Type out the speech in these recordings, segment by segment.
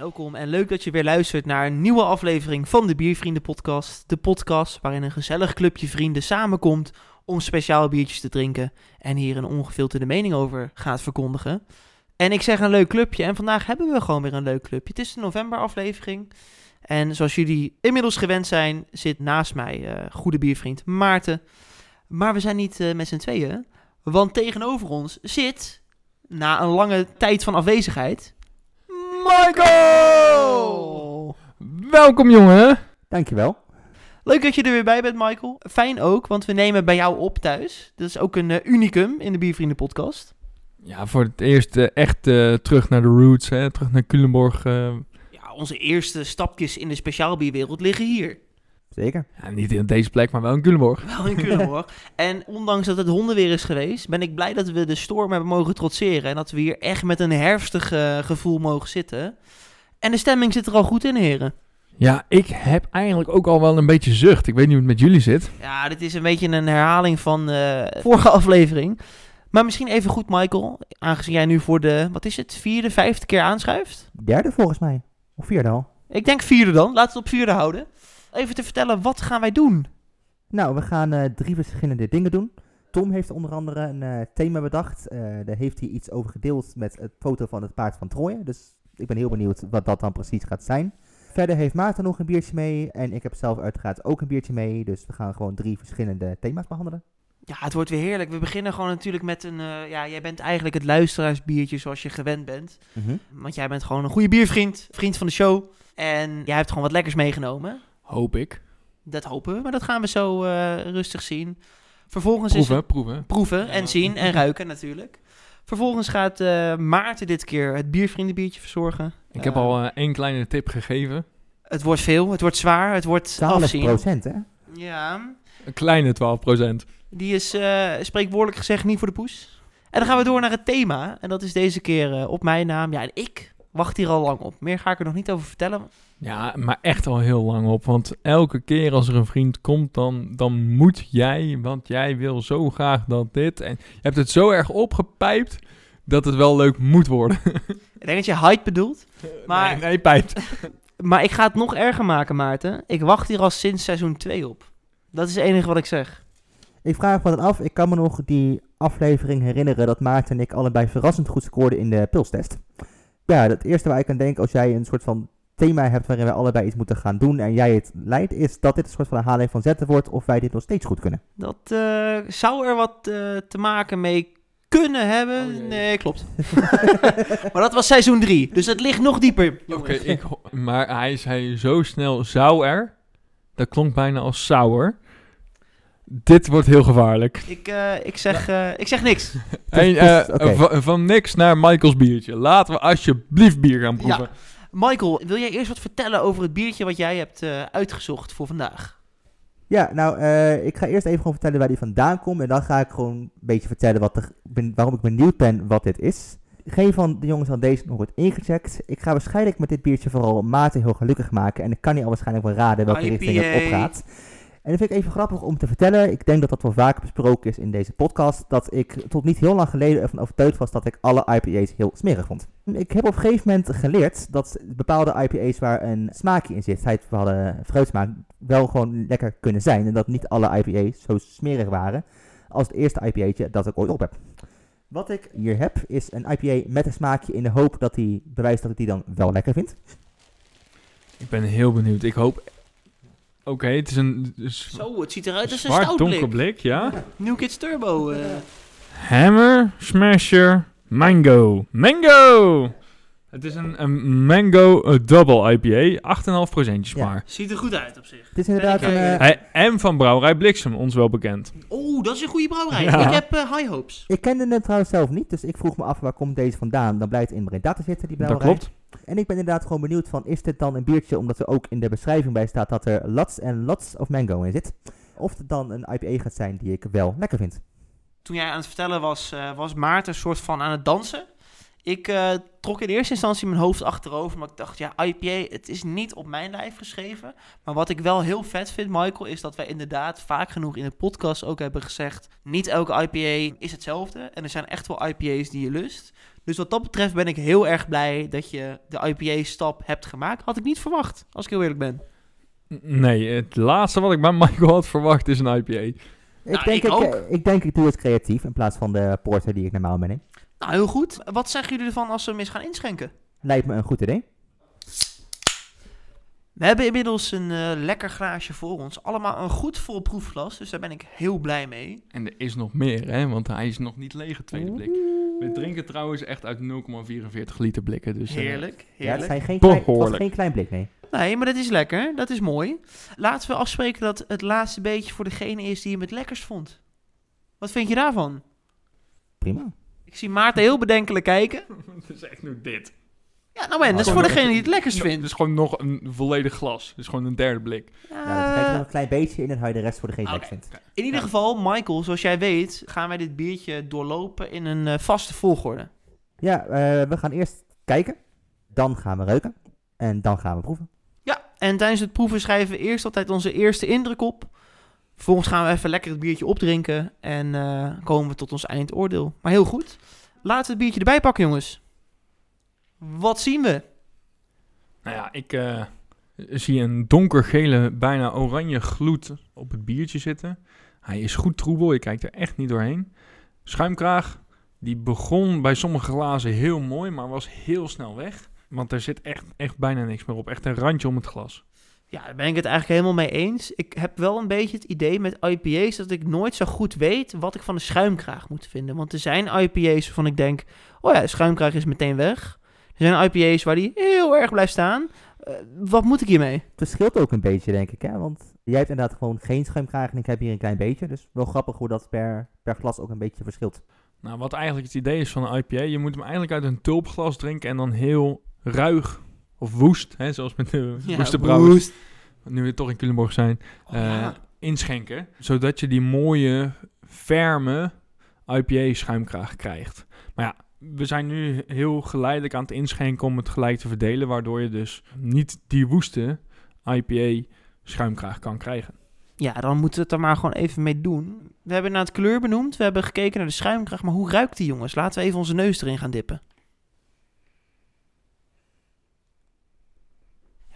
Welkom en leuk dat je weer luistert naar een nieuwe aflevering van de Biervrienden podcast. De podcast waarin een gezellig clubje vrienden samenkomt om speciaal biertjes te drinken en hier een ongefilterde mening over gaat verkondigen. En ik zeg een leuk clubje en vandaag hebben we gewoon weer een leuk clubje. Het is de november aflevering en zoals jullie inmiddels gewend zijn zit naast mij eh, goede biervriend Maarten. Maar we zijn niet eh, met z'n tweeën, want tegenover ons zit, na een lange tijd van afwezigheid, Michael! Welkom jongen. Dankjewel. Leuk dat je er weer bij bent, Michael. Fijn ook, want we nemen bij jou op thuis. Dat is ook een eh, unicum in de Biervrienden podcast. Ja, voor het eerst eh, echt eh, terug naar de roots, hè? terug naar Culemborg. Ja, onze eerste stapjes in de speciaalbierwereld liggen hier. Zeker. ja, niet in deze plek, maar wel in Culemborg. Wel in Culemborg. en ondanks dat het hondenweer is geweest, ben ik blij dat we de storm hebben mogen trotseren. En dat we hier echt met een herfstig eh, gevoel mogen zitten. En de stemming zit er al goed in, heren. Ja, ik heb eigenlijk ook al wel een beetje zucht. Ik weet niet hoe het met jullie zit. Ja, dit is een beetje een herhaling van de vorige aflevering. Maar misschien even goed, Michael. Aangezien jij nu voor de, wat is het, vierde, vijfde keer aanschuift. Derde volgens mij. Of vierde al. Ik denk vierde dan. Laten we het op vierde houden. Even te vertellen, wat gaan wij doen? Nou, we gaan eh, drie verschillende dingen doen. Tom heeft onder andere een eh, thema bedacht. Eh, daar heeft hij iets over gedeeld met het foto van het paard van Troje. Dus ik ben heel benieuwd wat dat dan precies gaat zijn. Verder heeft Maarten nog een biertje mee. En ik heb zelf uiteraard ook een biertje mee. Dus we gaan gewoon drie verschillende thema's behandelen. Ja, het wordt weer heerlijk. We beginnen gewoon natuurlijk met een... ja, jij bent eigenlijk het luisteraarsbiertje zoals je gewend bent. Want jij bent gewoon een goede biervriend. Vriend van de show. En jij hebt gewoon wat lekkers meegenomen. Hoop ik. Dat hopen we. Maar dat gaan we zo eh, rustig zien. Vervolgens is Proeven, proeven. proeven Ja. en zien en ruiken natuurlijk. Vervolgens gaat eh, Maarten dit keer het biervriendenbiertje verzorgen. Ik heb Eh, al één kleine tip gegeven. Het wordt veel, het wordt zwaar, het wordt 12 afzien. procent, hè? Ja, Een kleine 12%. die is eh spreekwoordelijk gezegd niet voor de poes. En dan gaan we door naar het thema. En dat is deze keer eh, op mijn naam. Ja, en ik wacht hier al lang op. Meer ga ik er nog niet over vertellen. Ja, maar echt al heel lang op. Want elke keer als er een vriend komt, dan, dan moet jij, want jij wil zo graag dat dit. En je hebt het zo erg opgepijpt dat het wel leuk moet worden. Ik denk dat je hype bedoelt. Maar- Nee, nee pijpt. Maar ik ga het nog erger maken, Maarten. Ik wacht hier al sinds seizoen 2 op. Dat is het enige wat ik zeg. Ik vraag me dan af, ik kan me nog die aflevering herinneren dat Maarten en ik allebei verrassend goed scoorden in de pilstest. Ja, het eerste waar ik aan denk als jij een soort van thema hebt waarin wij allebei iets moeten gaan doen en jij het leidt, is dat dit een soort van herhaling van zetten wordt of wij dit nog steeds goed kunnen. Dat eh, zou er wat eh, te maken mee kunnen hebben. Oh nee, klopt. maar dat was seizoen 3, dus het ligt nog dieper. Oké, maar hij zei zo snel zou er. Dat klonk bijna als sour. Dit wordt heel gevaarlijk. Ik, eh, ik, zeg, eh, ik zeg niks. Hey, dus, eh, va- van niks naar Michael's biertje. Laten we alsjeblieft bier gaan proeven. Michael, wil jij eerst wat vertellen over het biertje wat jij hebt eh, uitgezocht voor vandaag? Ja, nou, eh, ik ga eerst even gewoon vertellen waar die vandaan komt en dan ga ik gewoon een beetje vertellen wat er, ben, waarom ik benieuwd ben wat dit is. Geen van de jongens had deze nog wordt ingecheckt. Ik ga waarschijnlijk met dit biertje vooral Maarten heel gelukkig maken en ik kan niet al waarschijnlijk wel raden welke richting het opgaat. En dat vind ik even grappig om te vertellen. Ik denk dat dat wel vaker besproken is in deze podcast. Dat ik tot niet heel lang geleden ervan overtuigd was dat ik alle IPA's heel smerig vond. Ik heb op een gegeven moment geleerd dat bepaalde IPA's waar een smaakje in zit, het bepaalde fruitsmaak, wel gewoon lekker kunnen zijn. En dat niet alle IPA's zo smerig waren als het eerste IPA'tje dat ik ooit op heb. Wat ik hier heb is een IPA met een smaakje in de hoop dat hij bewijst dat ik die dan wel lekker vind. Ik ben heel benieuwd. Ik hoop... Oké, het is een Zo, het ziet eruit als een zwart donker blik. ja. New Kids Turbo. eh. Hammer, Smasher, Mango. Mango! Het is een, een Mango eh, Double IPA. 8,5 procentjes Ja. maar. Ziet er goed uit op zich. Het is inderdaad een... Hij, en van Brouwerij Bliksem, ons wel bekend. Oeh, dat is een goede brouwerij. Ja. Ik heb eh, high hopes. Ik kende hem trouwens zelf niet, dus ik vroeg me af waar komt deze vandaan. Dan blijkt het in Breda te zitten, die Dat brouwerij. klopt. En ik ben inderdaad gewoon benieuwd van, is dit dan een biertje, omdat er ook in de beschrijving bij staat dat er lots en lots of mango in zit. Of het dan een IPA gaat zijn die ik wel lekker vind. Toen jij aan het vertellen was, eh, was Maarten een soort van aan het dansen. Ik eh, trok in eerste instantie mijn hoofd achterover, maar ik dacht, ja, IPA, het is niet op mijn lijf geschreven. Maar wat ik wel heel vet vind, Michael, is dat wij inderdaad vaak genoeg in de podcast ook hebben gezegd, niet elke IPA is hetzelfde. En er zijn echt wel IPA's die je lust. Dus wat dat betreft ben ik heel erg blij dat je de IPA-stap hebt gemaakt. Had ik niet verwacht, als ik heel eerlijk ben. Nee, het laatste wat ik bij Michael had verwacht is een IPA. Ik, Nou, denk, ik ik, ook. eh, ik denk ik doe het creatief in plaats van de porter die ik normaal meeneem. Nou, heel goed. Wat zeggen jullie ervan als we hem eens gaan inschenken? Lijkt me een goed idee. We hebben inmiddels een eh, lekker glaasje voor ons. Allemaal een goed vol proefglas, dus daar ben ik heel blij mee. En er is nog meer, hè, want hij is nog niet leeg, het tweede blik. We drinken trouwens echt uit 0,44 liter blikken. Dus, eh, Heerlijk, Ja, het, heerlijk. zijn geen klein, was geen klein blik, nee. Nee, maar dat is lekker. Dat is mooi. Laten we afspreken dat het laatste beetje voor degene is die hem het lekkerst vond. Wat vind je daarvan? Prima. Ik zie Maarten heel bedenkelijk kijken. het is echt nu dit. Ja, nou en, dat is voor degene die het lekkerst Het vindt. is gewoon nog een volledig glas. Het is gewoon een derde blik. Nou, dat er Eh, nog een klein beetje in en hou je de rest voor degene die het vindt. in ieder geval, Michael, zoals jij weet, gaan wij dit biertje doorlopen in een eh, vaste volgorde. Ja, eh, we gaan eerst kijken. Dan gaan we reuken. En dan gaan we proeven. Ja, en tijdens het proeven schrijven we eerst altijd onze eerste indruk op. Vervolgens gaan we even lekker het biertje opdrinken en eh, komen we tot ons eindoordeel. Maar heel goed. Laten we het biertje erbij pakken, jongens. Wat zien we? Nou ja, ik eh, zie een donkergele, bijna oranje gloed op het biertje zitten. Hij is goed troebel, je kijkt er echt niet doorheen. Schuimkraag, die begon bij sommige glazen heel mooi, maar was heel snel weg. Want er zit echt, echt bijna niks meer op. Echt een randje om het glas. Ja, daar ben ik het eigenlijk helemaal mee eens. Ik heb wel een beetje het idee met IPA's dat ik nooit zo goed weet wat ik van de schuimkraag moet vinden. Want er zijn IPA's waarvan ik denk, oh ja, de schuimkraag is meteen weg. Er zijn IPA's waar die heel erg blijft staan. Eh, wat moet ik hiermee? Het verschilt ook een beetje, denk ik. Hè? Want jij hebt inderdaad gewoon geen schuimkraag en ik heb hier een klein beetje. Dus wel grappig hoe dat per, per glas ook een beetje verschilt. Nou, wat eigenlijk het idee is van een IPA, je moet hem eigenlijk uit een tulpglas drinken en dan heel ruig of woest, hè, zoals met de woeste brouwers, woest. nu we toch in Culemborg zijn, Oh, eh, ja. inschenken. Zodat je die mooie, ferme IPA-schuimkraag krijgt. Maar ja, we zijn nu heel geleidelijk aan het inschenken om het gelijk te verdelen, waardoor je dus niet die woeste IPA-schuimkraag kan krijgen. Ja, dan moeten we het er maar gewoon even mee doen. We hebben naar het kleur benoemd, we hebben gekeken naar de schuimkraag, maar hoe ruikt die jongens? Laten we even onze neus erin gaan dippen.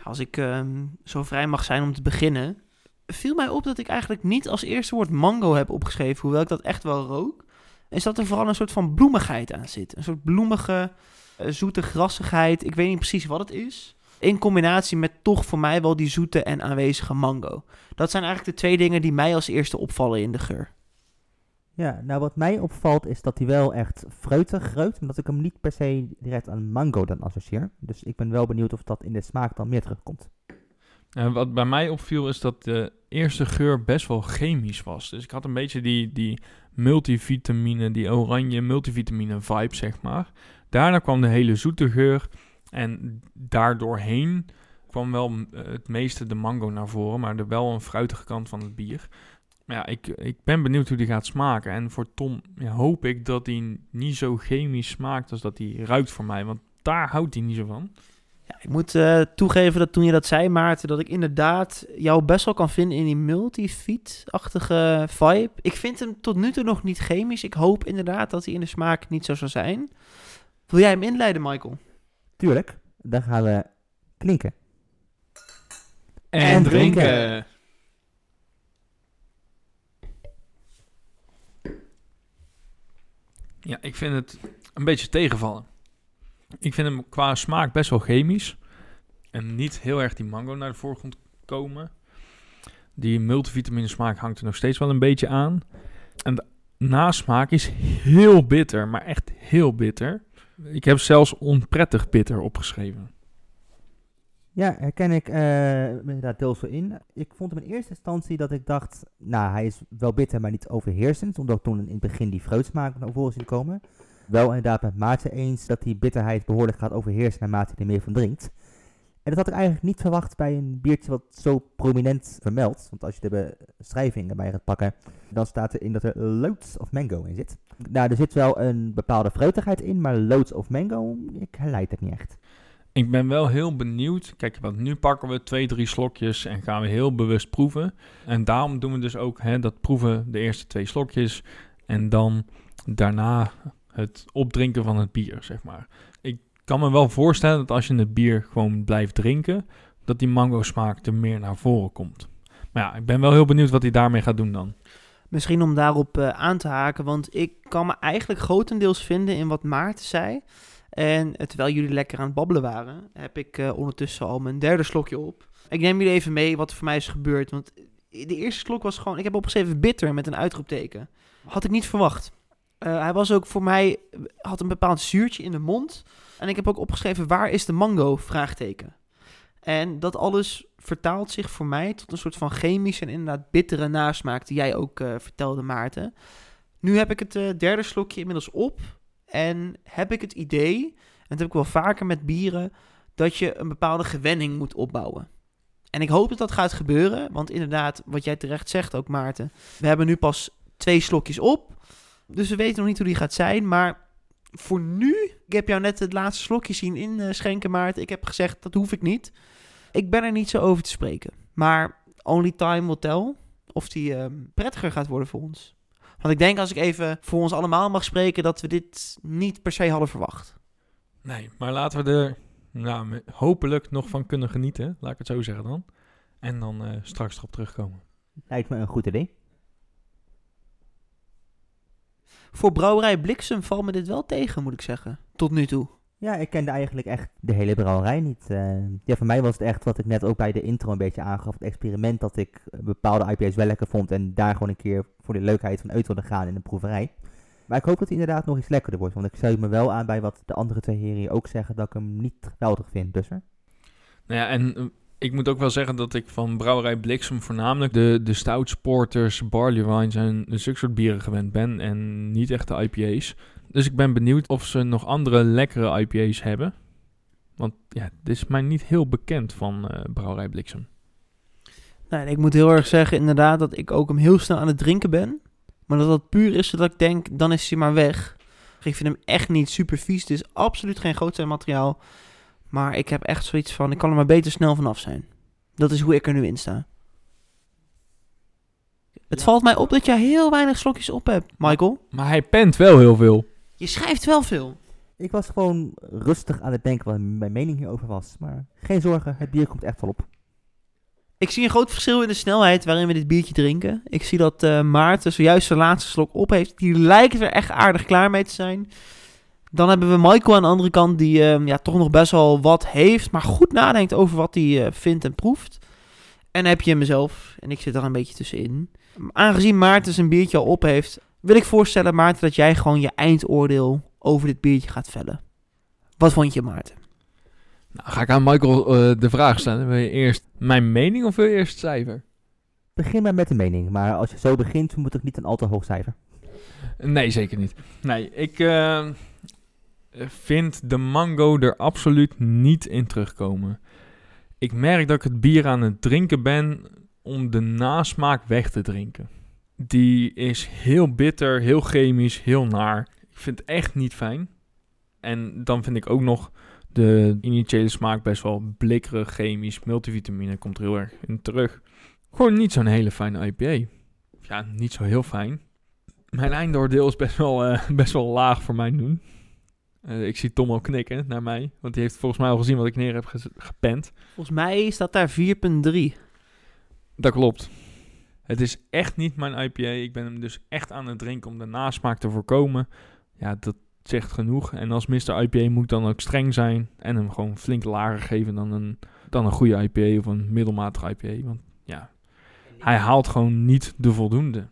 Als ik ehm, zo vrij mag zijn om te beginnen, viel mij op dat ik eigenlijk niet als eerste woord mango heb opgeschreven, hoewel ik dat echt wel rook. Is dat er vooral een soort van bloemigheid aan zit. Een soort bloemige, eh, zoete grassigheid. Ik weet niet precies wat het is. In combinatie met toch voor mij wel die zoete en aanwezige mango. Dat zijn eigenlijk de twee dingen die mij als eerste opvallen in de geur. Ja, nou wat mij opvalt is dat hij wel echt fruitig ruikt. Maar dat ik hem niet per se direct aan mango dan associeer. Dus ik ben wel benieuwd of dat in de smaak dan meer terugkomt. En wat bij mij opviel is dat de eerste geur best wel chemisch was. Dus ik had een beetje die, die multivitamine, die oranje multivitamine vibe, zeg maar. Daarna kwam de hele zoete geur. En daardoorheen kwam wel eh, het meeste de mango naar voren, maar er wel een fruitige kant van het bier. Maar ja, ik, ik ben benieuwd hoe die gaat smaken. En voor Tom ja, hoop ik dat hij niet zo chemisch smaakt als dat hij ruikt voor mij. Want daar houdt hij niet zo van. Ja, ik moet eh, toegeven dat toen je dat zei, Maarten, dat ik inderdaad jou best wel kan vinden in die multifeed-achtige vibe. Ik vind hem tot nu toe nog niet chemisch. Ik hoop inderdaad dat hij in de smaak niet zo zal zijn. Wil jij hem inleiden, Michael? Tuurlijk, dan gaan we klinken. En, En drinken. drinken. Ja, ik vind het een beetje tegenvallen. Ik vind hem qua smaak best wel chemisch. En niet heel erg die mango naar de voorgrond komen. Die multivitamine smaak hangt er nog steeds wel een beetje aan. En de nasmaak is heel bitter, maar echt heel bitter. Ik heb zelfs onprettig bitter opgeschreven. Ja, herken ik eh inderdaad deels in. Ik vond hem in eerste instantie dat ik dacht, nou hij is wel bitter, maar niet overheersend. Omdat toen in het begin die fruitsmaak naar voren zien komen. Wel inderdaad met Maarten eens dat die bitterheid behoorlijk gaat overheersen naarmate hij er meer van drinkt. En dat had ik eigenlijk niet verwacht bij een biertje wat zo prominent vermeldt. Want als je de beschrijving erbij gaat pakken, dan staat erin dat er loads of mango in zit. Nou, er zit wel een bepaalde fruitigheid in, maar loads of mango, ik herleid het niet echt. Ik ben wel heel benieuwd. Kijk, want nu pakken we twee, drie slokjes en gaan we heel bewust proeven. En daarom doen we dus ook hè, dat proeven de eerste twee slokjes. En dan daarna het opdrinken van het bier, zeg maar. Ik kan me wel voorstellen dat als je het bier gewoon blijft drinken, dat die mango smaak er meer naar voren komt. Maar ja, ik ben wel heel benieuwd wat hij daarmee gaat doen dan. Misschien om daarop uh, aan te haken, want ik kan me eigenlijk grotendeels vinden in wat Maarten zei. En uh, terwijl jullie lekker aan het babbelen waren, heb ik uh, ondertussen al mijn derde slokje op. Ik neem jullie even mee wat er voor mij is gebeurd. Want de eerste slok was gewoon, ik heb opgeschreven bitter met een uitroepteken. Had ik niet verwacht. Hij was ook voor mij, had een bepaald zuurtje in de mond. En ik heb ook opgeschreven, waar is de mango? Vraagteken. En dat alles vertaalt zich voor mij tot een soort van chemische en inderdaad bittere nasmaak die jij ook uh, vertelde, Maarten. Nu heb ik het uh, derde slokje inmiddels op en heb ik het idee, en dat heb ik wel vaker met bieren, dat je een bepaalde gewenning moet opbouwen. En ik hoop dat dat gaat gebeuren, want inderdaad, wat jij terecht zegt ook, Maarten, we hebben nu pas twee slokjes op, dus we weten nog niet hoe die gaat zijn, maar voor nu, ik heb jou net het laatste slokje zien inschenken, Maarten. Ik heb gezegd, dat hoef ik niet. Ik ben er niet zo over te spreken. Maar only time will tell of die uh, prettiger gaat worden voor ons. Want ik denk als ik even voor ons allemaal mag spreken, dat we dit niet per se hadden verwacht. Nee, maar laten we er nou, hopelijk nog van kunnen genieten. Laat ik het zo zeggen dan. En dan uh, straks erop terugkomen. Lijkt me een goed idee. Voor brouwerij Bliksem valt me dit wel tegen, moet ik zeggen. Tot nu toe. Ja, ik kende eigenlijk echt de hele brouwerij niet. Uh, ja, voor mij was het echt wat ik net ook bij de intro een beetje aangaf. Het experiment dat ik bepaalde IPA's wel lekker vond. En daar gewoon een keer voor de leukheid van uit wilde gaan in een proeverij. Maar ik hoop dat hij inderdaad nog iets lekkerder wordt. Want ik sluit me wel aan bij wat de andere twee heren ook zeggen. Dat ik hem niet geweldig vind. Dus er. Nou ja, en ik moet ook wel zeggen dat ik van brouwerij Bliksem voornamelijk de, de stout sporters, barley wines en zulke soort bieren gewend ben. En niet echt de IPA's. Dus ik ben benieuwd of ze nog andere lekkere IPA's hebben. Want ja, dit is mij niet heel bekend van uh, Brouwerij Bliksem. Nee, ik moet heel erg zeggen inderdaad dat ik ook hem heel snel aan het drinken ben. Maar dat dat puur is zodat ik denk, dan is hij maar weg. Ik vind hem echt niet super vies. Het is absoluut geen materiaal. Maar ik heb echt zoiets van, ik kan er maar beter snel vanaf zijn. Dat is hoe ik er nu in sta. Het valt mij op dat jij heel weinig slokjes op hebt, Michael. Maar hij pent wel heel veel. Je schrijft wel veel. Ik was gewoon rustig aan het denken wat mijn mening hierover was. Maar geen zorgen, het bier komt echt wel op. Ik zie een groot verschil in de snelheid waarin we dit biertje drinken. Ik zie dat uh, Maarten zojuist zijn laatste slok op heeft. Die lijkt er echt aardig klaar mee te zijn. Dan hebben we Michael aan de andere kant, die uh, ja, toch nog best wel wat heeft, maar goed nadenkt over wat hij uh, vindt en proeft. En dan heb je mezelf, en ik zit er een beetje tussenin. Aangezien Maarten zijn biertje al op heeft, wil ik voorstellen, Maarten, dat jij gewoon je eindoordeel over dit biertje gaat vellen. Wat vond je, Maarten? Nou, ga ik aan Michael uh, de vraag stellen. Wil je eerst mijn mening of wil je eerst cijfer? Begin maar met de mening, maar als je zo begint, moet ik niet een al te hoog cijfer. Nee, zeker niet. Nee, ik uh, vind de mango er absoluut niet in terugkomen. Ik merk dat ik het bier aan het drinken ben om de nasmaak weg te drinken. Die is heel bitter, heel chemisch, heel naar. Ik vind het echt niet fijn. En dan vind ik ook nog de initiële smaak best wel blikkerig, chemisch. Multivitamine komt er heel erg in terug. Gewoon niet zo'n hele fijne IPA. Ja, niet zo heel fijn. Mijn eindoordeel is best wel, uh, best wel laag voor mijn doen. Uh, ik zie Tom al knikken naar mij. Want die heeft volgens mij al gezien wat ik neer heb gepend. Volgens mij staat daar 4,3. Dat klopt. Het is echt niet mijn IPA. Ik ben hem dus echt aan het drinken om de nasmaak te voorkomen. Ja, dat zegt genoeg. En als Mr. IPA moet dan ook streng zijn. En hem gewoon flink lager geven dan een, dan een goede IPA of een middelmatige IPA. Want ja, hij haalt gewoon niet de voldoende.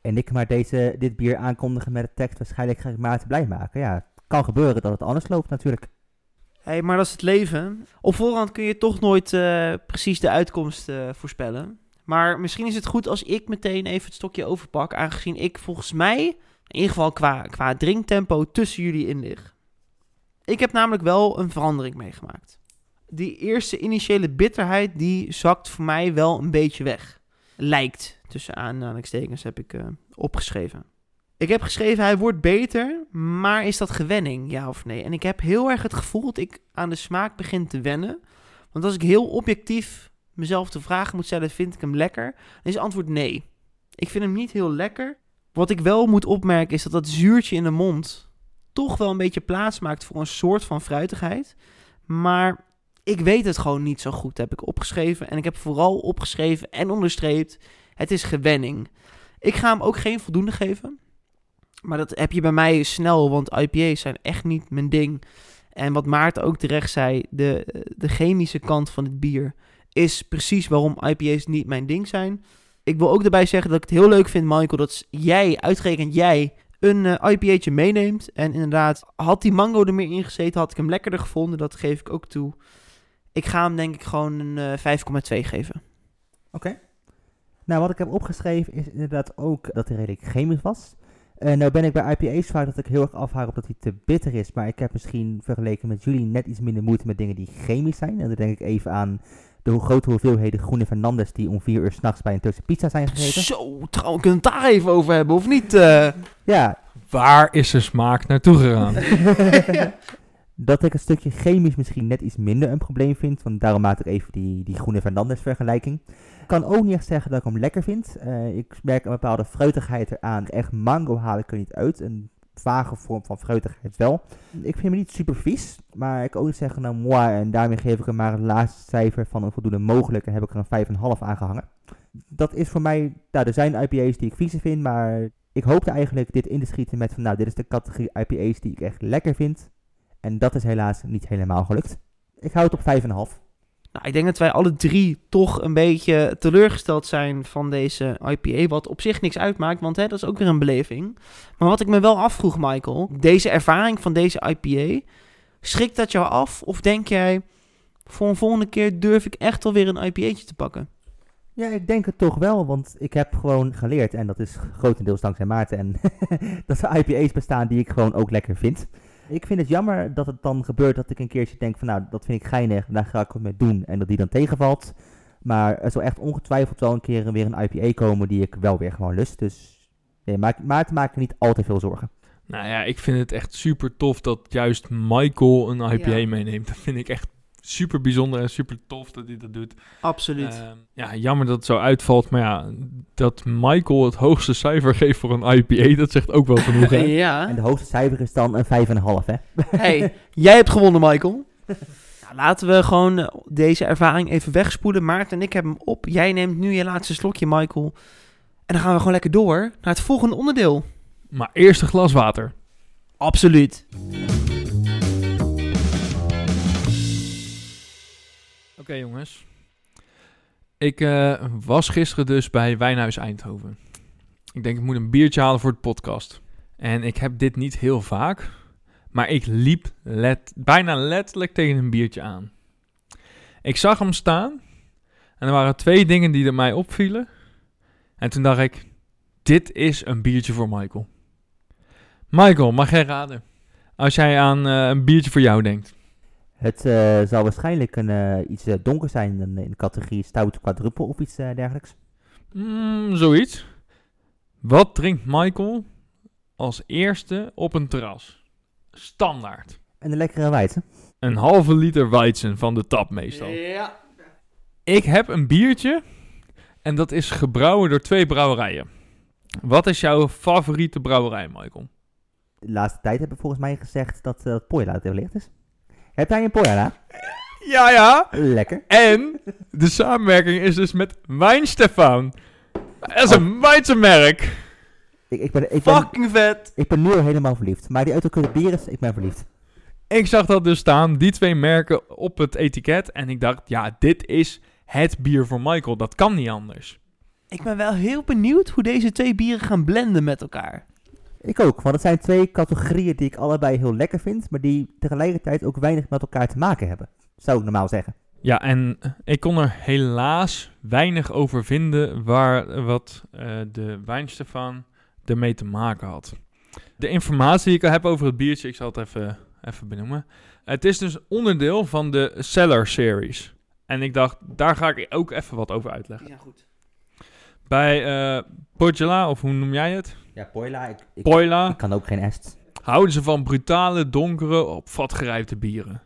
En ik maar deze, dit bier aankondigen met de tekst waarschijnlijk ga ik Maarten blij maken. Ja, kan gebeuren dat het anders loopt natuurlijk. Hey, maar dat is het leven. Op voorhand kun je toch nooit uh, precies de uitkomst uh, voorspellen. Maar misschien is het goed als ik meteen even het stokje overpak. Aangezien ik volgens mij, in ieder geval qua, qua drinktempo, tussen jullie in lig. Ik heb namelijk wel een verandering meegemaakt. die eerste initiële bitterheid, die zakt voor mij wel een beetje weg. Lijkt, tussen aanhalingstekens, heb ik eh, opgeschreven. Ik heb geschreven, hij wordt beter, maar is dat gewenning, ja of nee? En ik heb heel erg het gevoel dat ik aan de smaak begin te wennen. Want als ik heel objectief mezelf de vraag moet stellen, vind ik hem lekker? Dan is het antwoord nee. Ik vind hem niet heel lekker. Wat ik wel moet opmerken is dat dat zuurtje in de mond toch wel een beetje plaats maakt voor een soort van fruitigheid. Maar ik weet het gewoon niet zo goed, heb ik opgeschreven. En ik heb vooral opgeschreven en onderstreept, het is gewenning. Ik ga hem ook geen voldoende geven. Maar dat heb je bij mij snel, want IPA's zijn echt niet mijn ding. En wat Maarten ook terecht zei, de, de chemische kant van het bier is precies waarom IPA's niet mijn ding zijn. Ik wil ook erbij zeggen dat ik het heel leuk vind, Michael, dat jij, uitgerekend jij, een uh, IPA'tje meeneemt. En inderdaad, had die mango er meer in gezeten, had ik hem lekkerder gevonden. Dat geef ik ook toe. Ik ga hem denk ik gewoon een uh, 5,2 geven. Oké. Nou, wat ik heb opgeschreven is inderdaad ook dat hij redelijk chemisch was. Uh, nou ben ik bij IPA's vaak dat ik heel erg afhaak op dat hij te bitter is. Maar ik heb misschien vergeleken met jullie net iets minder moeite met dingen die chemisch zijn. En dan denk ik even aan de grote hoeveelheden groene Fernandes die om vier uur s'nachts bij een Turkse pizza zijn gegeten. Zo, trouwens, kunnen we het daar even over hebben, of niet? Uh... Ja. Waar is de smaak naartoe gegaan? dat ik een stukje chemisch misschien net iets minder een probleem vind. Want daarom maak ik even die, die groene Fernandes vergelijking. Ik kan ook niet echt zeggen dat ik hem lekker vind. Uh, ik merk een bepaalde fruitigheid eraan. Echt mango haal ik er niet uit. Een vage vorm van fruitigheid wel. Ik vind hem niet super vies, maar ik kan ook niet zeggen nou moi. En daarmee geef ik hem maar het laatste cijfer van een voldoende mogelijk. En heb ik er een 5,5 aangehangen. Dat is voor mij, nou, er zijn IPA's die ik vies vind, maar ik hoopte eigenlijk dit in te schieten met van nou, dit is de categorie IPA's die ik echt lekker vind. En dat is helaas niet helemaal gelukt. Ik hou het op 5,5. Nou, ik denk dat wij alle drie toch een beetje teleurgesteld zijn van deze IPA. Wat op zich niks uitmaakt, want hè, dat is ook weer een beleving. Maar wat ik me wel afvroeg, Michael. Deze ervaring van deze IPA. Schrikt dat jou af? Of denk jij, voor een volgende keer durf ik echt alweer een IPA'tje te pakken? Ja, ik denk het toch wel, want ik heb gewoon geleerd, en dat is grotendeels dankzij Maarten, en dat er IPA's bestaan die ik gewoon ook lekker vind. Ik vind het jammer dat het dan gebeurt dat ik een keertje denk van nou, dat vind ik geinig, daar ga ik wat mee doen. En dat die dan tegenvalt. Maar er zal echt ongetwijfeld wel een keer weer een IPA komen die ik wel weer gewoon lust. Dus nee, maar, maar te maken niet al te veel zorgen. Nou ja, ik vind het echt super tof dat juist Michael een IPA meeneemt. Dat vind ik echt super bijzonder en super tof dat hij dat doet. Absoluut. Uh, ja, jammer dat het zo uitvalt. Maar ja, dat Michael het hoogste cijfer geeft voor een IPA, dat zegt ook wel genoeg. Hè? ja. En de hoogste cijfer is dan een 5,5, hè? hey, jij hebt gewonnen, Michael. Nou, laten we gewoon uh, deze ervaring even wegspoelen. Maarten en ik hebben hem op. Jij neemt nu je laatste slokje, Michael. En dan gaan we gewoon lekker door naar het volgende onderdeel. Maar eerst een glas water. Absoluut. Okay, jongens. Ik uh, was gisteren dus bij Wijnhuis Eindhoven. Ik denk ik moet een biertje halen voor de podcast. En ik heb dit niet heel vaak. Maar ik liep let, bijna letterlijk tegen een biertje aan. Ik zag hem staan. En er waren twee dingen die er mij opvielen. En toen dacht ik, dit is een biertje voor Michael. Michael, mag jij raden? Als jij aan uh, een biertje voor jou denkt. Het uh, zal waarschijnlijk een, uh, iets uh, donker zijn in, in de categorie stout quadruppel of iets dergelijks. Mm, zoiets. Wat drinkt Michael als eerste op een terras? Standaard. En een lekkere weizen. Een halve liter weizen van de tap meestal. Ja. Ik heb een biertje en dat is gebrouwen door twee brouwerijen. Wat is jouw favoriete brouwerij, Michael? De laatste tijd hebben we volgens mij gezegd dat uh, Poila het licht is. Heb jij een Poila? Ja, ja. Lekker. En de samenwerking is dus met Wijnstefan. Dat is een wijnmerk. Ik, ik, ben, ik, ben, Fucking vet. ik ben nu al helemaal verliefd. Maar die autocurre bier is, ik ben verliefd. Ik zag dat dus staan, die twee merken op het etiket. En ik dacht, ja, dit is het bier voor Michael. Dat kan niet anders. Ik ben wel heel benieuwd hoe deze twee bieren gaan blenden met elkaar. Ik ook, want het zijn twee categorieën die ik allebei heel lekker vind, maar die tegelijkertijd ook weinig met elkaar te maken hebben. Zou ik normaal zeggen. Ja, en ik kon er helaas weinig over vinden waar wat uh, de Wijnstefan ermee te maken had. De informatie die ik al heb over het biertje, ik zal het even even benoemen. Het is dus onderdeel van de Cellar Series. En ik dacht, daar ga ik ook even wat over uitleggen. Ja, goed. Bij eh Pogela, of hoe noem jij het? Ja, Poila, ik, ik, Poila. ik kan ook geen est. houden ze van brutale, donkere, op vat gerijpte bieren.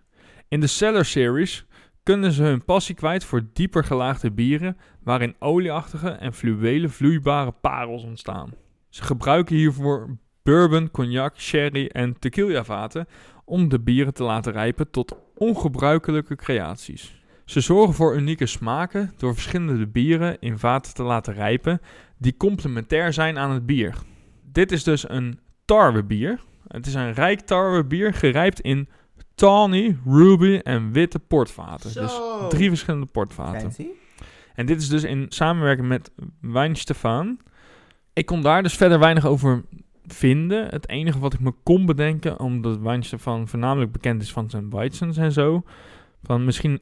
In de Cellar Series kunnen ze hun passie kwijt voor dieper gelaagde bieren, waarin olieachtige en fluwelen vloeibare parels ontstaan. Ze gebruiken hiervoor bourbon, cognac, sherry en tequila vaten om de bieren te laten rijpen tot ongebruikelijke creaties. Ze zorgen voor unieke smaken door verschillende bieren in vaten te laten rijpen die complementair zijn aan het bier. Dit is dus een tarwebier. Het is een rijk tarwebier gerijpt in tawny, ruby en witte portvaten. Dus drie verschillende portvaten. Fancy. En dit is dus in samenwerking met Wijn Stefan. Ik kon daar dus verder weinig over vinden. Het enige wat ik me kon bedenken, omdat Wijn Stefan voornamelijk bekend is van zijn Weizens en zo. Van misschien,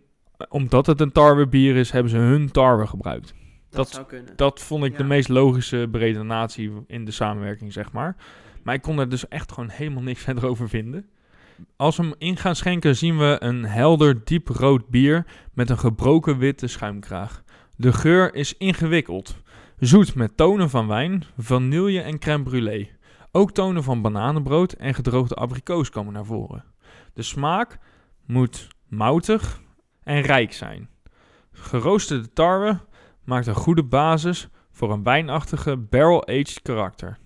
omdat het een tarwe bier is, hebben ze hun tarwe gebruikt. Dat, Dat- zou kunnen. Dat vond ik de meest logische beredenatie in de samenwerking, zeg maar. Maar ik kon er dus echt gewoon helemaal niks verder over vinden. Als we hem in gaan schenken, zien we een helder, diep rood bier met een gebroken witte schuimkraag. De geur is ingewikkeld. Zoet met tonen van wijn, vanille en crème brûlée. Ook tonen van bananenbrood en gedroogde abrikoos komen naar voren. De smaak moet moutig en rijk zijn. Geroosterde tarwe maakt een goede basis voor een wijnachtige barrel-aged karakter.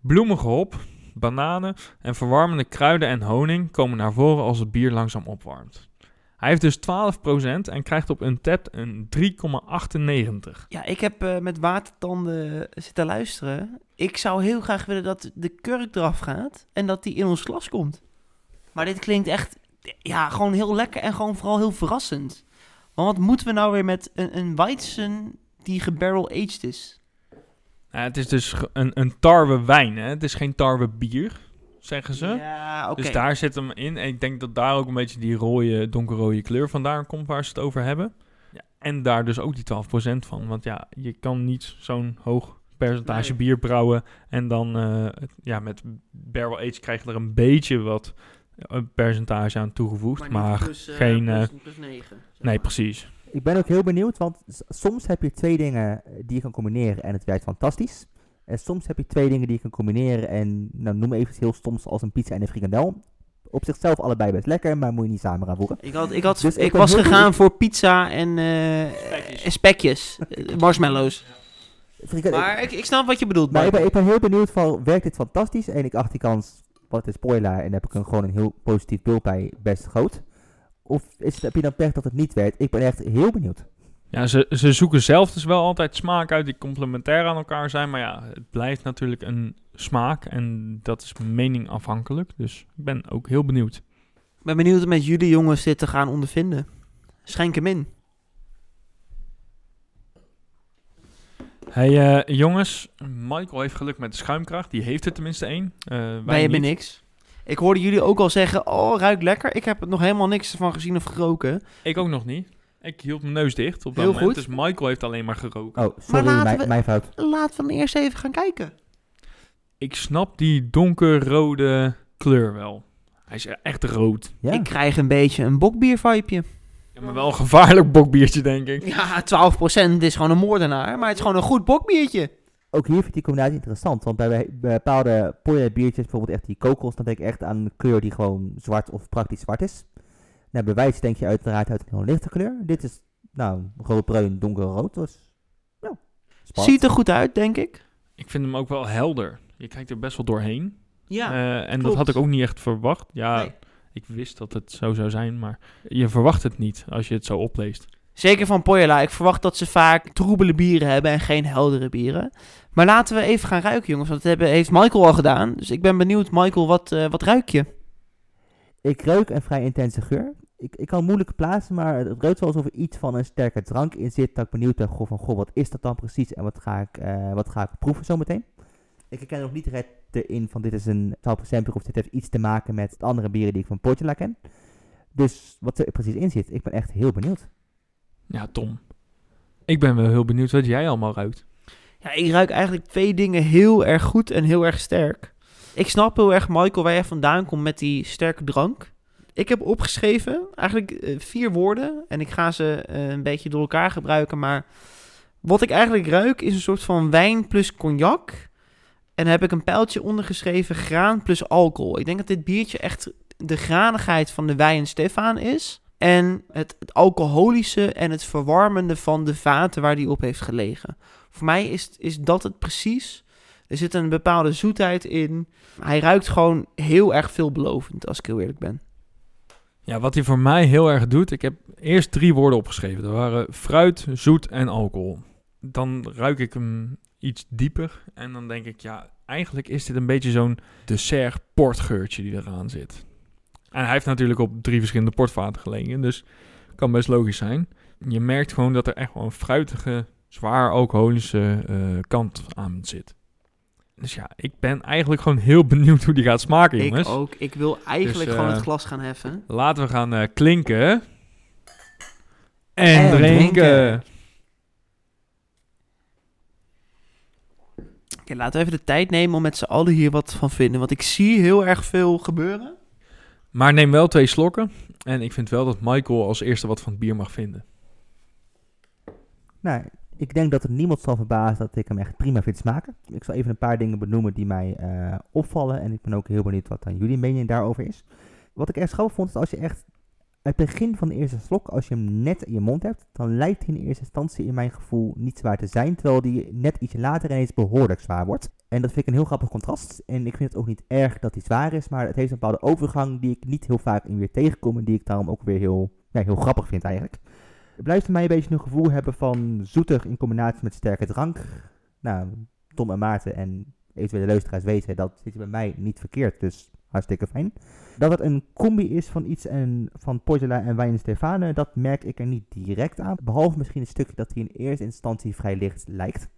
Bloemige hop, bananen en verwarmende kruiden en honing komen naar voren als het bier langzaam opwarmt. Hij heeft dus 12% en krijgt op Untapped een 3,98. Ja, ik heb eh, met watertanden zitten luisteren. Ik zou heel graag willen dat de kurk eraf gaat en dat die in ons glas komt. Maar dit klinkt echt, ja, gewoon heel lekker en gewoon vooral heel verrassend. Want wat moeten we nou weer met een, een Weizen die gebarrel-aged is? Ja, het is dus een, een tarwe wijn, hè? het is geen tarwe bier, zeggen ze. Ja. Dus daar zit hem in. En ik denk dat daar ook een beetje die rode, donkerrode kleur vandaan komt waar ze het over hebben. Ja, en daar dus ook die 12% van. Want ja, je kan niet zo'n hoog percentage Nee. bier brouwen. En dan eh, ja, met barrel age krijg je er een beetje wat eh, percentage aan toegevoegd. Maar, plus, eh, geen, plus- plus negen, zeg nee, precies. Ik ben ook heel benieuwd, want soms heb je twee dingen eh, die je kan combineren en het werkt fantastisch. En soms heb je twee dingen die je kan combineren en nou, noem even iets heel stoms als een pizza en een frikandel. Op zichzelf allebei best lekker, maar moet je niet samen gaan voegen. Ik, had, ik, had, Dus ik was gegaan benieuwd. voor pizza en eh, Spekjes. en spekjes, Eh, marshmallows. Frikandel- Maar ik, ik snap wat je bedoelt. maar ik ben, ik ben heel benieuwd van, werkt dit fantastisch? En ik acht die kans, wat is spoiler, en daar heb ik een, gewoon een heel positief beeld bij, best groot. Of is het, heb je dan pech dat het niet werkt? Ik ben echt heel benieuwd. Ja, ze, ze zoeken zelf dus wel altijd smaak uit die complementair aan elkaar zijn. Maar ja, het blijft natuurlijk een smaak. En dat is mening afhankelijk. Dus ik ben ook heel benieuwd. Ik ben benieuwd om met jullie jongens dit te gaan ondervinden. Schenk hem in. Hey eh, jongens, Michael heeft geluk met de schuimkracht. Die heeft er tenminste één. Eh, wij Wij hebben niet. niks. Ik hoorde jullie ook al zeggen, oh, ruikt lekker. Ik heb er nog helemaal niks van gezien of geroken. Ik ook nog niet. Ik hield mijn neus dicht op dat Heel moment. goed. Dus Michael heeft alleen maar geroken. Oh, sorry, laten mijn, we- mijn fout. Laten we dan eerst even gaan kijken. Ik snap die donkerrode kleur wel. Hij is echt rood. Ja. Ik krijg een beetje een bokbier-vibeje. Ja, maar wel een gevaarlijk bokbiertje, denk ik. Ja, 12% is gewoon een moordenaar, maar het is gewoon een goed bokbiertje. Ook hier vind ik die combinatie interessant, want bij, bij bepaalde Poya biertjes, bijvoorbeeld echt die kokos, dan denk ik echt aan een kleur die gewoon zwart of praktisch zwart is. Nou, bij wijs denk je uiteraard uit een heel lichte kleur. Dit is, nou, roodbruin, donkerrood, dus, ja, spannend. Ziet er goed uit, denk ik. Ik vind hem ook wel helder. Je kijkt er best wel doorheen. Ja, Eh, en dat had ik ook niet echt verwacht. Ja, Nee. ik wist dat het zo zou zijn, maar je verwacht het niet als je het zo opleest. Zeker van Poyala. Ik verwacht dat ze vaak troebele bieren hebben en geen heldere bieren. Maar laten we even gaan ruiken, jongens. Want dat heeft Michael al gedaan. Dus ik ben benieuwd, Michael, wat, eh, wat ruik je? Ik ruik een vrij intense geur. Ik, ik kan moeilijk plaatsen, maar het ruikt wel alsof er iets van een sterke drank in zit. Dat ik benieuwd ben, goh, van, goh, wat is dat dan precies en wat ga ik, eh, wat ga ik proeven zometeen. Ik herken nog niet direct erin van dit is een 12% bier of dit heeft iets te maken met de andere bieren die ik van Portula ken. Dus wat er precies in zit, ik ben echt heel benieuwd. Ja, Tom. Ik ben wel heel benieuwd wat jij allemaal ruikt. Ja, ik ruik eigenlijk twee dingen heel erg goed en heel erg sterk. Ik snap heel erg, Michael, waar jij vandaan komt met die sterke drank. Ik heb opgeschreven eigenlijk eh, vier woorden. En ik ga ze eh, een beetje door elkaar gebruiken. Maar wat ik eigenlijk ruik is een soort van wijn plus cognac. En dan heb ik een pijltje ondergeschreven graan plus alcohol. Ik denk dat dit biertje echt de granigheid van de wijn Stefan is. En het, het alcoholische en het verwarmende van de vaten waar die op heeft gelegen. Voor mij is, is dat het precies. Er zit een bepaalde zoetheid in. Hij ruikt gewoon heel erg veelbelovend, als ik heel eerlijk ben. Ja, wat hij voor mij heel erg doet, ik heb eerst drie woorden opgeschreven. Dat waren fruit, zoet en alcohol. Dan ruik ik hem iets dieper en dan denk ik, ja, eigenlijk is dit een beetje zo'n dessert portgeurtje die eraan zit. En hij heeft natuurlijk op drie verschillende portvaten gelegen, dus kan best logisch zijn. Je merkt gewoon dat er echt wel een fruitige, zwaar alcoholische eh, kant aan zit. Dus ja, ik ben eigenlijk gewoon heel benieuwd hoe die gaat smaken, jongens. Ik ook. Ik wil eigenlijk Dus, gewoon eh, het glas gaan heffen. Laten we gaan eh, klinken. En, En drinken. drinken. Oké, laten we even de tijd nemen om met z'n allen hier wat van vinden. Want ik zie heel erg veel gebeuren. Maar neem wel twee slokken. En ik vind wel dat Michael als eerste wat van het bier mag vinden. Nou, ik denk dat er niemand zal verbazen dat ik hem echt prima vind smaken. Ik zal even een paar dingen benoemen die mij eh, opvallen. En ik ben ook heel benieuwd wat aan jullie mening daarover is. Wat ik echt grappig vond, is als je echt het begin van de eerste slok, als je hem net in je mond hebt, dan lijkt hij in eerste instantie in mijn gevoel niet zwaar te zijn. Terwijl die net ietsje later ineens behoorlijk zwaar wordt. En dat vind ik een heel grappig contrast. En ik vind het ook niet erg dat hij zwaar is, maar het heeft een bepaalde overgang die ik niet heel vaak in weer tegenkom. En die ik daarom ook weer heel, ja, heel grappig vind eigenlijk. Het blijft voor mij een beetje een gevoel hebben van zoetig in combinatie met sterke drank. Nou, Tom en Maarten en eventuele luisteraars weten, dat zit bij mij niet verkeerd, dus hartstikke fijn. Dat het een combi is van iets en, van Portela en wijn Stefane, dat merk ik er niet direct aan. Behalve misschien een stukje dat hij in eerste instantie vrij licht lijkt.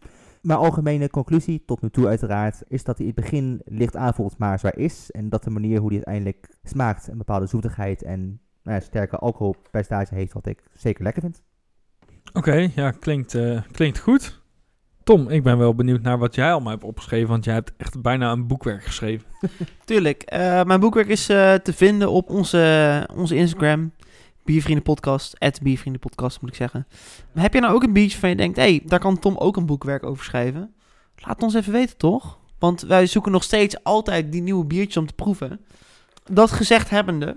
Mijn algemene conclusie, tot nu toe uiteraard, is dat hij in het begin licht aanvoelt, maar zwaar is. En dat de manier hoe hij uiteindelijk smaakt een bepaalde zoetigheid en nou ja, sterke alcoholpercentage heeft, wat ik zeker lekker vind. Oké, ja, klinkt, eh, klinkt goed. Tom, ik ben wel benieuwd naar wat jij allemaal hebt opgeschreven. Want jij hebt echt bijna een boekwerk geschreven. Tuurlijk. eh, mijn boekwerk is eh, te vinden op onze, onze Instagram. Biervriendenpodcast. At Biervriendenpodcast moet ik zeggen. Maar heb je nou ook een biertje van je denkt... Hey, daar kan Tom ook een boekwerk over schrijven? Laat ons even weten, toch? Want wij zoeken nog steeds altijd die nieuwe biertjes om te proeven. Dat gezegd hebbende...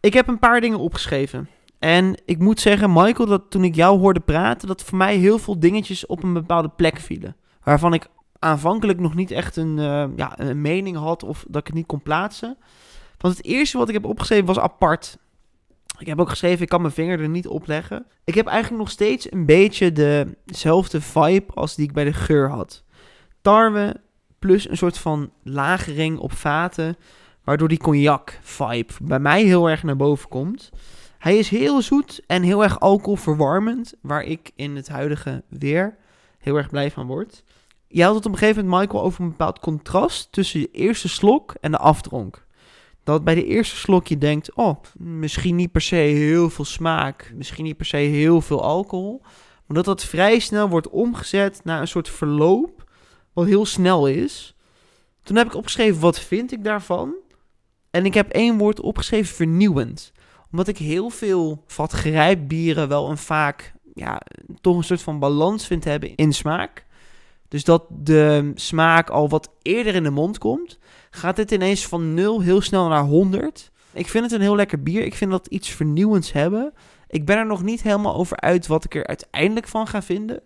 Ik heb een paar dingen opgeschreven. En ik moet zeggen, Michael, dat toen ik jou hoorde praten... dat voor mij heel veel dingetjes op een bepaalde plek vielen. Waarvan ik aanvankelijk nog niet echt een, eh, ja, een mening had of dat ik het niet kon plaatsen. Want het eerste wat ik heb opgeschreven was apart. Ik heb ook geschreven, ik kan mijn vinger er niet op leggen. Ik heb eigenlijk nog steeds een beetje dezelfde vibe als die ik bij de geur had. Tarwe plus een soort van lagering op vaten, waardoor die cognac vibe bij mij heel erg naar boven komt. Hij is heel zoet en heel erg alcoholverwarmend, waar ik in het huidige weer heel erg blij van word. Je had het op een gegeven moment, Michael, over een bepaald contrast tussen de eerste slok en de afdronk. Dat bij de eerste slok je denkt, oh, misschien niet per se heel veel smaak, misschien niet per se heel veel alcohol. Maar dat dat vrij snel wordt omgezet naar een soort verloop, wat heel snel is. Toen heb ik opgeschreven, wat vind ik daarvan? En ik heb één woord opgeschreven, vernieuwend. Omdat ik heel veel vatgrijpbieren wel een vaak, ja, toch een soort van balans vind hebben in smaak. Dus dat de smaak al wat eerder in de mond komt, gaat dit ineens van 0 heel snel naar 100. Ik vind het een heel lekker bier. Ik vind dat iets vernieuwends hebben. Ik ben er nog niet helemaal over uit wat ik er uiteindelijk van ga vinden.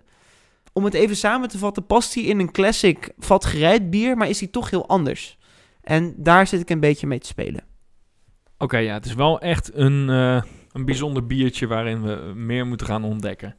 Om het even samen te vatten, past hij in een classic vatgerijpt bier, maar is hij toch heel anders. En daar zit ik een beetje mee te spelen. Oké, ja, het is wel echt een, eh, een bijzonder biertje waarin we meer moeten gaan ontdekken.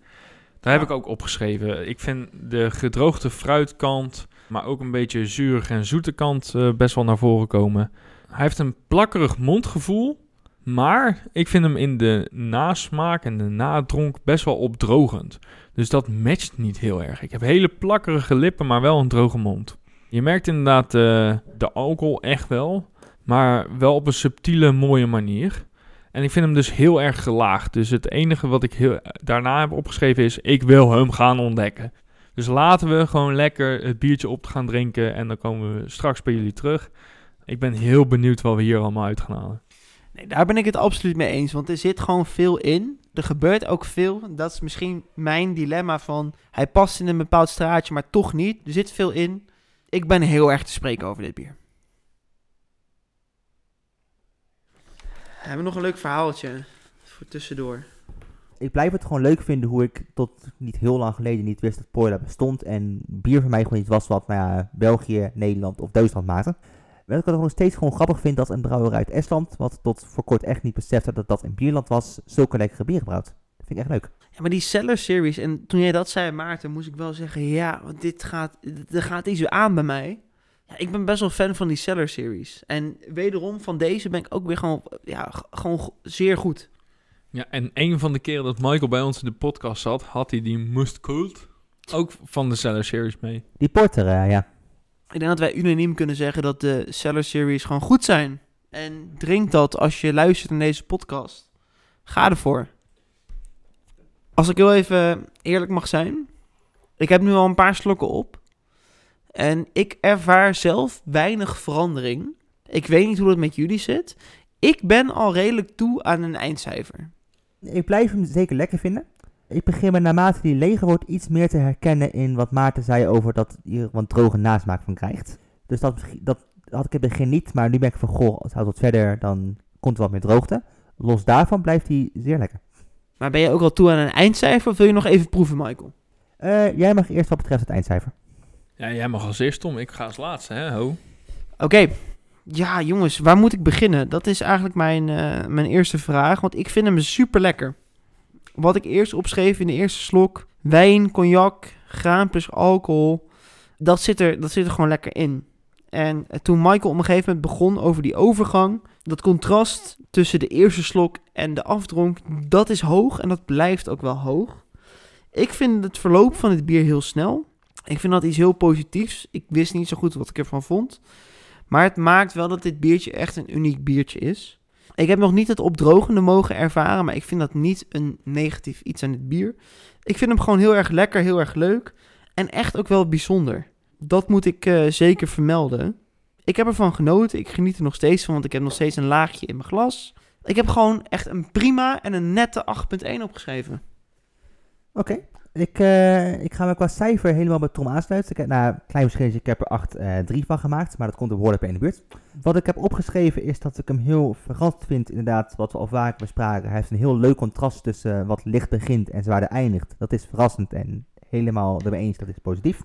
Daar heb ik ook opgeschreven. Ik vind de gedroogde fruitkant, maar ook een beetje zuurige en zoete kant eh, best wel naar voren komen. Hij heeft een plakkerig mondgevoel, maar ik vind hem in de nasmaak en de nadronk best wel opdrogend. Dus dat matcht niet heel erg. Ik heb hele plakkerige lippen, maar wel een droge mond. Je merkt inderdaad eh, de alcohol echt wel, maar wel op een subtiele, mooie manier. En ik vind hem dus heel erg gelaagd. Dus het enige wat ik heel, daarna heb opgeschreven is: ik wil hem gaan ontdekken. Dus laten we gewoon lekker het biertje op gaan drinken. En dan komen we straks bij jullie terug. Ik ben heel benieuwd wat we hier allemaal uit gaan halen. Nee, daar ben ik het absoluut mee eens. Want er zit gewoon veel in. Er gebeurt ook veel. Dat is misschien mijn dilemma van... Hij past in een bepaald straatje, maar toch niet. Er zit veel in. Ik ben heel erg te spreken over dit bier. We hebben nog een leuk verhaaltje voor tussendoor. Ik blijf het gewoon leuk vinden hoe ik tot niet heel lang geleden niet wist dat Poila bestond. En bier voor mij gewoon iets was wat nou ja, België, Nederland of Duitsland maakte. Wat ik het nog steeds gewoon grappig vind dat een brouwerij uit Estland, wat tot voor kort echt niet besefte dat dat een bierland was, zulke lekkere bieren brouwt. Dat vind ik echt leuk. Ja, maar die Cellar Series, en toen jij dat zei, Maarten, moest ik wel zeggen, ja, want dit gaat, er gaat iets aan bij mij. Ja, ik ben best wel fan van die Cellar Series. En wederom, van deze ben ik ook weer gewoon, ja, gewoon zeer goed. Ja, en een van de keren dat Michael bij ons in de podcast zat, had hij die Must Cult ook van de Cellar Series mee. Die porter, eh, ja. Ik denk dat wij unaniem kunnen zeggen dat de Cellar Series gewoon goed zijn. En drink dat als je luistert naar deze podcast. Ga ervoor. Als ik heel even eerlijk mag zijn. Ik heb nu al een paar slokken op. En ik ervaar zelf weinig verandering. Ik weet niet hoe dat met jullie zit. Ik ben al redelijk toe aan een eindcijfer. Ik blijf hem zeker lekker vinden. Ik begin me naarmate die leger wordt iets meer te herkennen in wat Maarten zei over dat je er wat droge nasmaak van krijgt. Dus dat, dat had ik in het begin niet, maar nu ben ik van goh, als het houdt wat verder, dan komt er wat meer droogte. Los daarvan blijft hij zeer lekker. Maar ben je ook al toe aan een eindcijfer of wil je nog even proeven, Michael? Eh, jij mag eerst wat betreft het eindcijfer. Ja, jij mag als eerst, Tom. Ik ga als laatste, hè, ho. Oké. Ja, jongens, waar moet ik beginnen? Dat is eigenlijk mijn, eh, mijn eerste vraag, want ik vind hem super lekker. Wat ik eerst opschreef in de eerste slok: wijn, cognac, graan plus alcohol. Dat zit er, dat zit er gewoon lekker in. En toen Michael op een gegeven moment begon over die overgang, dat contrast tussen de eerste slok en de afdronk, dat is hoog en dat blijft ook wel hoog. Ik vind het verloop van het bier heel snel. Ik vind dat iets heel positiefs. Ik wist niet zo goed wat ik ervan vond. Maar het maakt wel dat dit biertje echt een uniek biertje is. Ik heb nog niet het opdrogende mogen ervaren, maar ik vind dat niet een negatief iets aan dit bier. Ik vind hem gewoon heel erg lekker, heel erg leuk en echt ook wel bijzonder. Dat moet ik eh, zeker vermelden. Ik heb ervan genoten, ik geniet er nog steeds van, want ik heb nog steeds een laagje in mijn glas. Ik heb gewoon echt een prima en een nette 8.1 opgeschreven. Oké. Ik, eh, ik ga me qua cijfer helemaal bij Tom aansluiten. Ik heb, nou, klein verschilletje, ik heb er 8 eh 3 van gemaakt, maar dat komt er behoorlijk in de buurt. Wat ik heb opgeschreven is dat ik hem heel verrassend vind, inderdaad, wat we al vaker bespraken. Hij heeft een heel leuk contrast tussen eh, wat licht begint en zwaarder eindigt. Dat is verrassend en helemaal ermee eens, dat is positief.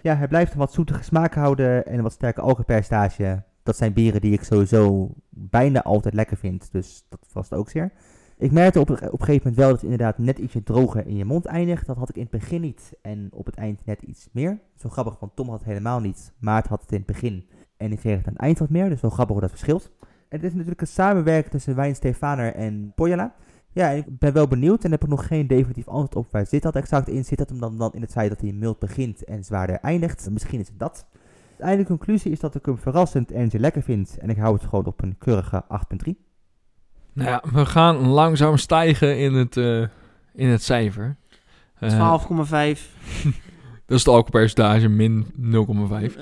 Ja, hij blijft een wat zoetige smaak houden en een wat sterke alcoholpercentage. Dat zijn bieren die ik sowieso bijna altijd lekker vind, dus dat was ook zeer. Ik merkte op, op een gegeven moment wel dat het inderdaad net ietsje droger in je mond eindigt. Dat had ik in het begin niet en op het eind net iets meer. Zo grappig, want Tom had het helemaal niet, maar het had het in het begin. En ik kreeg het aan het eind wat meer, dus wel grappig hoe dat verschilt. Het is natuurlijk een samenwerking tussen Wijn Stefaner en Poyala. Ja, ik ben wel benieuwd en heb er nog geen definitief antwoord op waar zit dat exact in. Zit dat hem dan, dan in het feit dat hij mild begint en zwaarder eindigt? Misschien is het dat. De eindelijke conclusie is dat ik hem verrassend en zeer lekker vind. En ik hou het gewoon op een keurige 8.3. Nou ja, we gaan langzaam stijgen in het, eh, in het cijfer. Eh, 12,5. dat is het alcoholpercentage, min 0,5.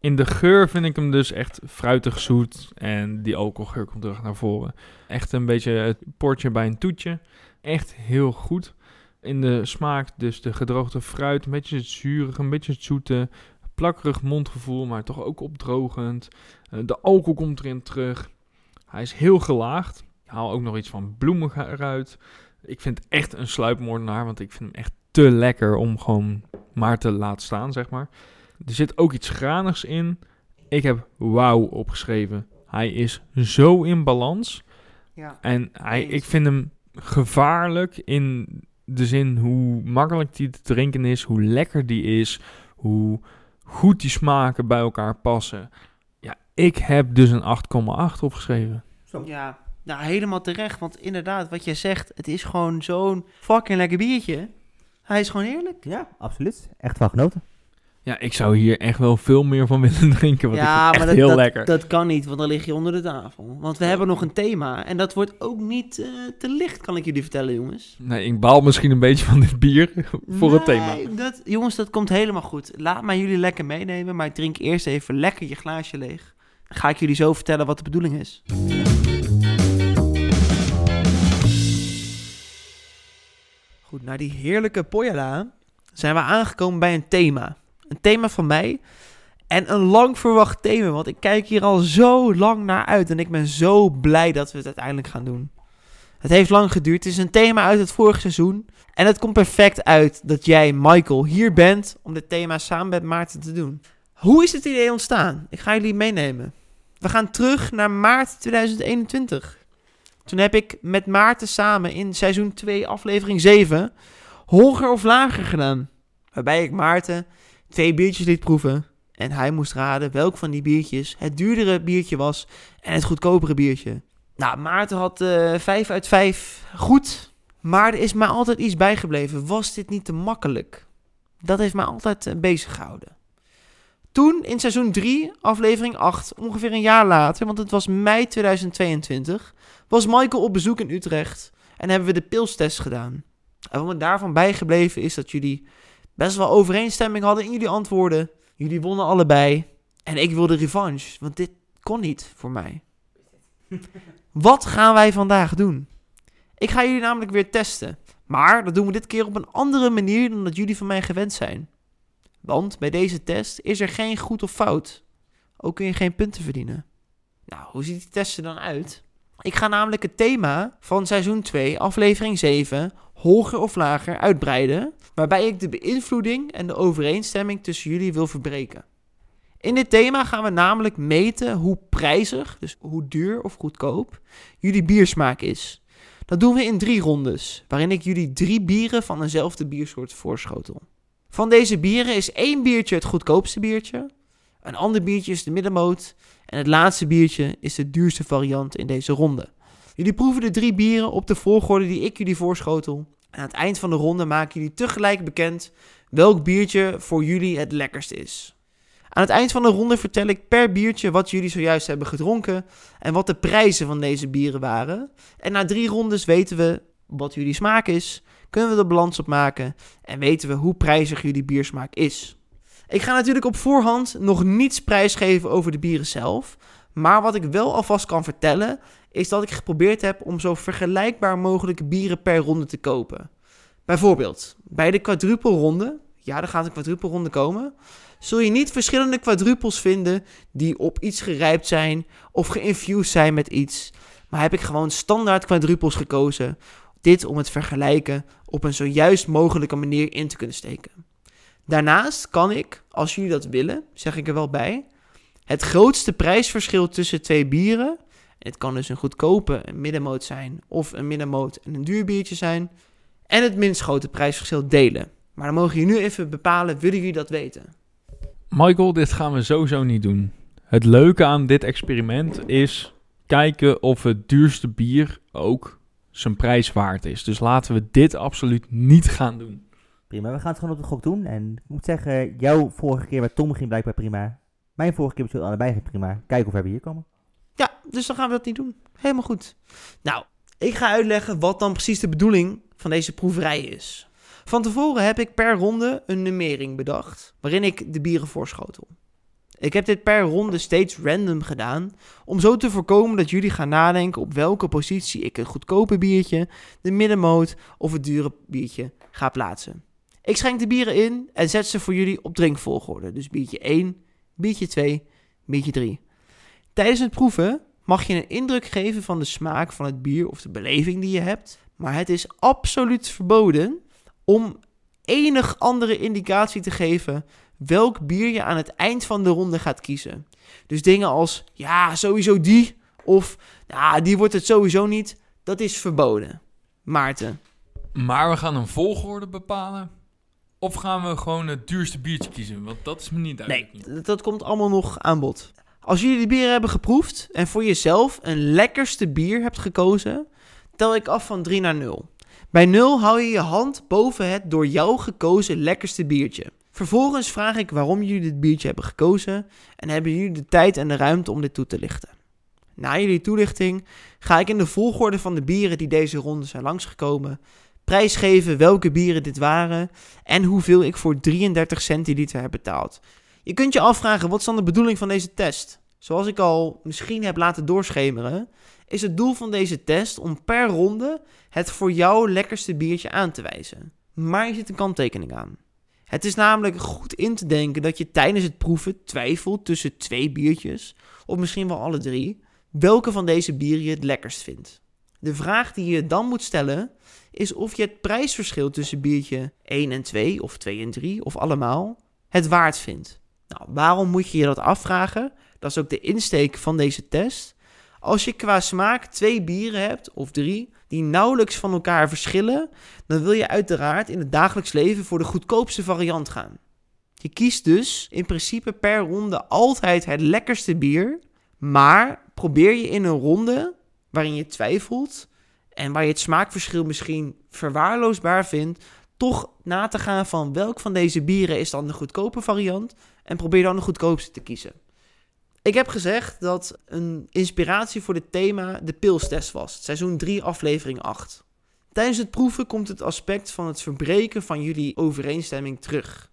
In de geur vind ik hem dus echt fruitig zoet. En die alcoholgeur komt terug naar voren. Echt een beetje het portje bij een toetje. Echt heel goed. In de smaak dus de gedroogde fruit. Een beetje het zurige, een beetje het zoete. Plakkerig mondgevoel, maar toch ook opdrogend. Eh, de alcohol komt erin terug. Hij is heel gelaagd. Ik haal ook nog iets van bloemig eruit. Ik vind het echt een sluipmoordenaar. Want ik vind hem echt te lekker om gewoon maar te laten staan, zeg maar. Er zit ook iets granigs in. Ik heb wauw opgeschreven. Hij is zo in balans. Ja. En hij, Eens. ik vind hem gevaarlijk in de zin hoe makkelijk die te drinken is, hoe lekker die is, hoe goed die smaken bij elkaar passen. Ja, ik heb dus een 8,8 opgeschreven. Ja, nou helemaal terecht. Want inderdaad, wat jij zegt, het is gewoon zo'n fucking lekker biertje. Hij is gewoon heerlijk. Ja, absoluut. Echt van genoten. Ja, ik zou hier echt wel veel meer van willen drinken, want ik vind het echt dat, heel dat, lekker. dat kan niet, want dan lig je onder de tafel. Want we hebben nog een thema. En dat wordt ook niet eh, te licht, kan ik jullie vertellen, jongens. Nee, ik baal misschien een beetje van dit bier voor het thema. Nee, Dat, jongens, dat komt helemaal goed. Laat maar jullie lekker meenemen. Maar drink eerst even lekker je glaasje leeg. Ga ik jullie zo vertellen wat de bedoeling is. Goed, na die heerlijke Pojala zijn we aangekomen bij een thema. Een thema van mij en een lang verwacht thema, want ik kijk hier al zo lang naar uit en ik ben zo blij dat we het uiteindelijk gaan doen. Het heeft lang geduurd, het is een thema uit het vorige seizoen en het komt perfect uit dat jij, Michael, hier bent om dit thema samen met Maarten te doen. Hoe is het idee ontstaan? Ik ga jullie meenemen. We gaan terug naar maart 2021. Toen heb ik met Maarten samen in seizoen 2, aflevering 7, hoger of lager gedaan. Waarbij ik Maarten twee biertjes liet proeven. En hij moest raden welk van die biertjes het duurdere biertje was en het goedkopere biertje. Nou, Maarten had uh, eh, 5 uit 5 goed. Maar er is mij altijd iets bijgebleven. Was dit niet te makkelijk? Dat heeft mij altijd uh, bezig gehouden. Toen, in seizoen 3, aflevering 8, ongeveer een jaar later, want het was mei 2022, was Michael op bezoek in Utrecht en hebben we de pilstest gedaan. En wat me daarvan bijgebleven is dat jullie best wel overeenstemming hadden in jullie antwoorden. Jullie wonnen allebei. En ik wilde revanche, want dit kon niet voor mij. Wat gaan wij vandaag doen? Ik ga jullie namelijk weer testen. Maar dat doen we dit keer op een andere manier dan dat jullie van mij gewend zijn. Want bij deze test is er geen goed of fout. Ook kun je geen punten verdienen. Nou, hoe ziet die test er dan uit? Ik ga namelijk het thema van seizoen 2, aflevering 7, hoger of lager, uitbreiden. Waarbij ik de beïnvloeding en de overeenstemming tussen jullie wil verbreken. In dit thema gaan we namelijk meten hoe prijzig, dus hoe duur of goedkoop, jullie biersmaak is. Dat doen we in drie rondes, waarin ik jullie drie bieren van eenzelfde biersoort voorschotel. Van deze bieren is één biertje het goedkoopste biertje, een ander biertje is de middenmoot en het laatste biertje is de duurste variant in deze ronde. Jullie proeven de drie bieren op de volgorde die ik jullie voorschotel. En aan het eind van de ronde maken jullie tegelijk bekend welk biertje voor jullie het lekkerst is. Aan het eind van de ronde vertel ik per biertje wat jullie zojuist hebben gedronken en wat de prijzen van deze bieren waren. En na drie rondes weten we wat jullie smaak is, kunnen we de balans opmaken en weten we hoe prijzig jullie biersmaak is. Ik ga natuurlijk op voorhand nog niets prijsgeven over de bieren zelf. Maar wat ik wel alvast kan vertellen, is dat ik geprobeerd heb om zo vergelijkbaar mogelijke bieren per ronde te kopen. Bijvoorbeeld, bij de quadrupelronde, ja, er gaat een quadrupelronde komen, zul je niet verschillende quadrupels vinden die op iets gerijpt zijn of geïnfused zijn met iets. Maar heb ik gewoon standaard quadrupels gekozen. Dit om het vergelijken op een zojuist mogelijke manier in te kunnen steken. Daarnaast kan ik, als jullie dat willen, zeg ik er wel bij, het grootste prijsverschil tussen twee bieren, het kan dus een goedkope, middenmoot zijn, of een middenmoot en een duur biertje zijn, en het minst grote prijsverschil delen. Maar dan mogen jullie nu even bepalen, willen jullie dat weten? Michael, dit gaan we sowieso niet doen. Het leuke aan dit experiment is kijken of het duurste bier ook zijn prijs waard is. Dus laten we dit absoluut niet gaan doen. Prima, we gaan het gewoon op de gok doen. En ik moet zeggen, jouw vorige keer met Tom ging blijkbaar prima. Mijn vorige keer met allebei ging prima. Kijken of we hier komen. Ja, dus dan gaan we dat niet doen. Helemaal goed. Nou, ik ga uitleggen wat dan precies de bedoeling van deze proeverij is. Van tevoren heb ik per ronde een nummering bedacht, waarin ik de bieren voorschotel. Ik heb dit per ronde steeds random gedaan, om zo te voorkomen dat jullie gaan nadenken op welke positie ik een goedkope biertje, de middenmoot of het dure biertje ga plaatsen. Ik schenk de bieren in en zet ze voor jullie op drinkvolgorde. Dus biertje 1, biertje 2, biertje 3. Tijdens het proeven mag je een indruk geven van de smaak van het bier of de beleving die je hebt. Maar het is absoluut verboden om enig andere indicatie te geven welk bier je aan het eind van de ronde gaat kiezen. Dus dingen als, ja, sowieso die, of ja, die wordt het sowieso niet, dat is verboden. Maarten. Maar we gaan een volgorde bepalen of gaan we gewoon het duurste biertje kiezen? Want dat is me niet duidelijk. Nee, dat komt allemaal nog aan bod. Als jullie de bieren hebben geproefd en voor jezelf een lekkerste bier hebt gekozen, tel ik af van 3 naar 0. Bij 0 hou je je hand boven het door jou gekozen lekkerste biertje. Vervolgens vraag ik waarom jullie dit biertje hebben gekozen en hebben jullie de tijd en de ruimte om dit toe te lichten. Na jullie toelichting ga ik in de volgorde van de bieren die deze ronde zijn langsgekomen prijsgeven welke bieren dit waren en hoeveel ik voor 33 centiliter heb betaald. Je kunt je afvragen, wat is dan de bedoeling van deze test? Zoals ik al misschien heb laten doorschemeren, is het doel van deze test om per ronde het voor jou lekkerste biertje aan te wijzen. Maar je zit een kanttekening aan. Het is namelijk goed in te denken dat je tijdens het proeven twijfelt tussen twee biertjes, of misschien wel alle drie, welke van deze bieren je het lekkerst vindt. De vraag die je dan moet stellen is of je het prijsverschil tussen biertje 1 en 2, of 2 en 3, of allemaal, het waard vindt. Nou, waarom moet je je dat afvragen? Dat is ook de insteek van deze test. Als je qua smaak twee bieren hebt, of drie, die nauwelijks van elkaar verschillen, dan wil je uiteraard in het dagelijks leven voor de goedkoopste variant gaan. Je kiest dus in principe per ronde altijd het lekkerste bier, maar probeer je in een ronde waarin je twijfelt en waar je het smaakverschil misschien verwaarloosbaar vindt, toch na te gaan van welk van deze bieren is dan de goedkope variant en probeer dan de goedkoopste te kiezen. Ik heb gezegd dat een inspiratie voor dit thema de pilstest was, seizoen 3, aflevering 8. Tijdens het proeven komt het aspect van het verbreken van jullie overeenstemming terug.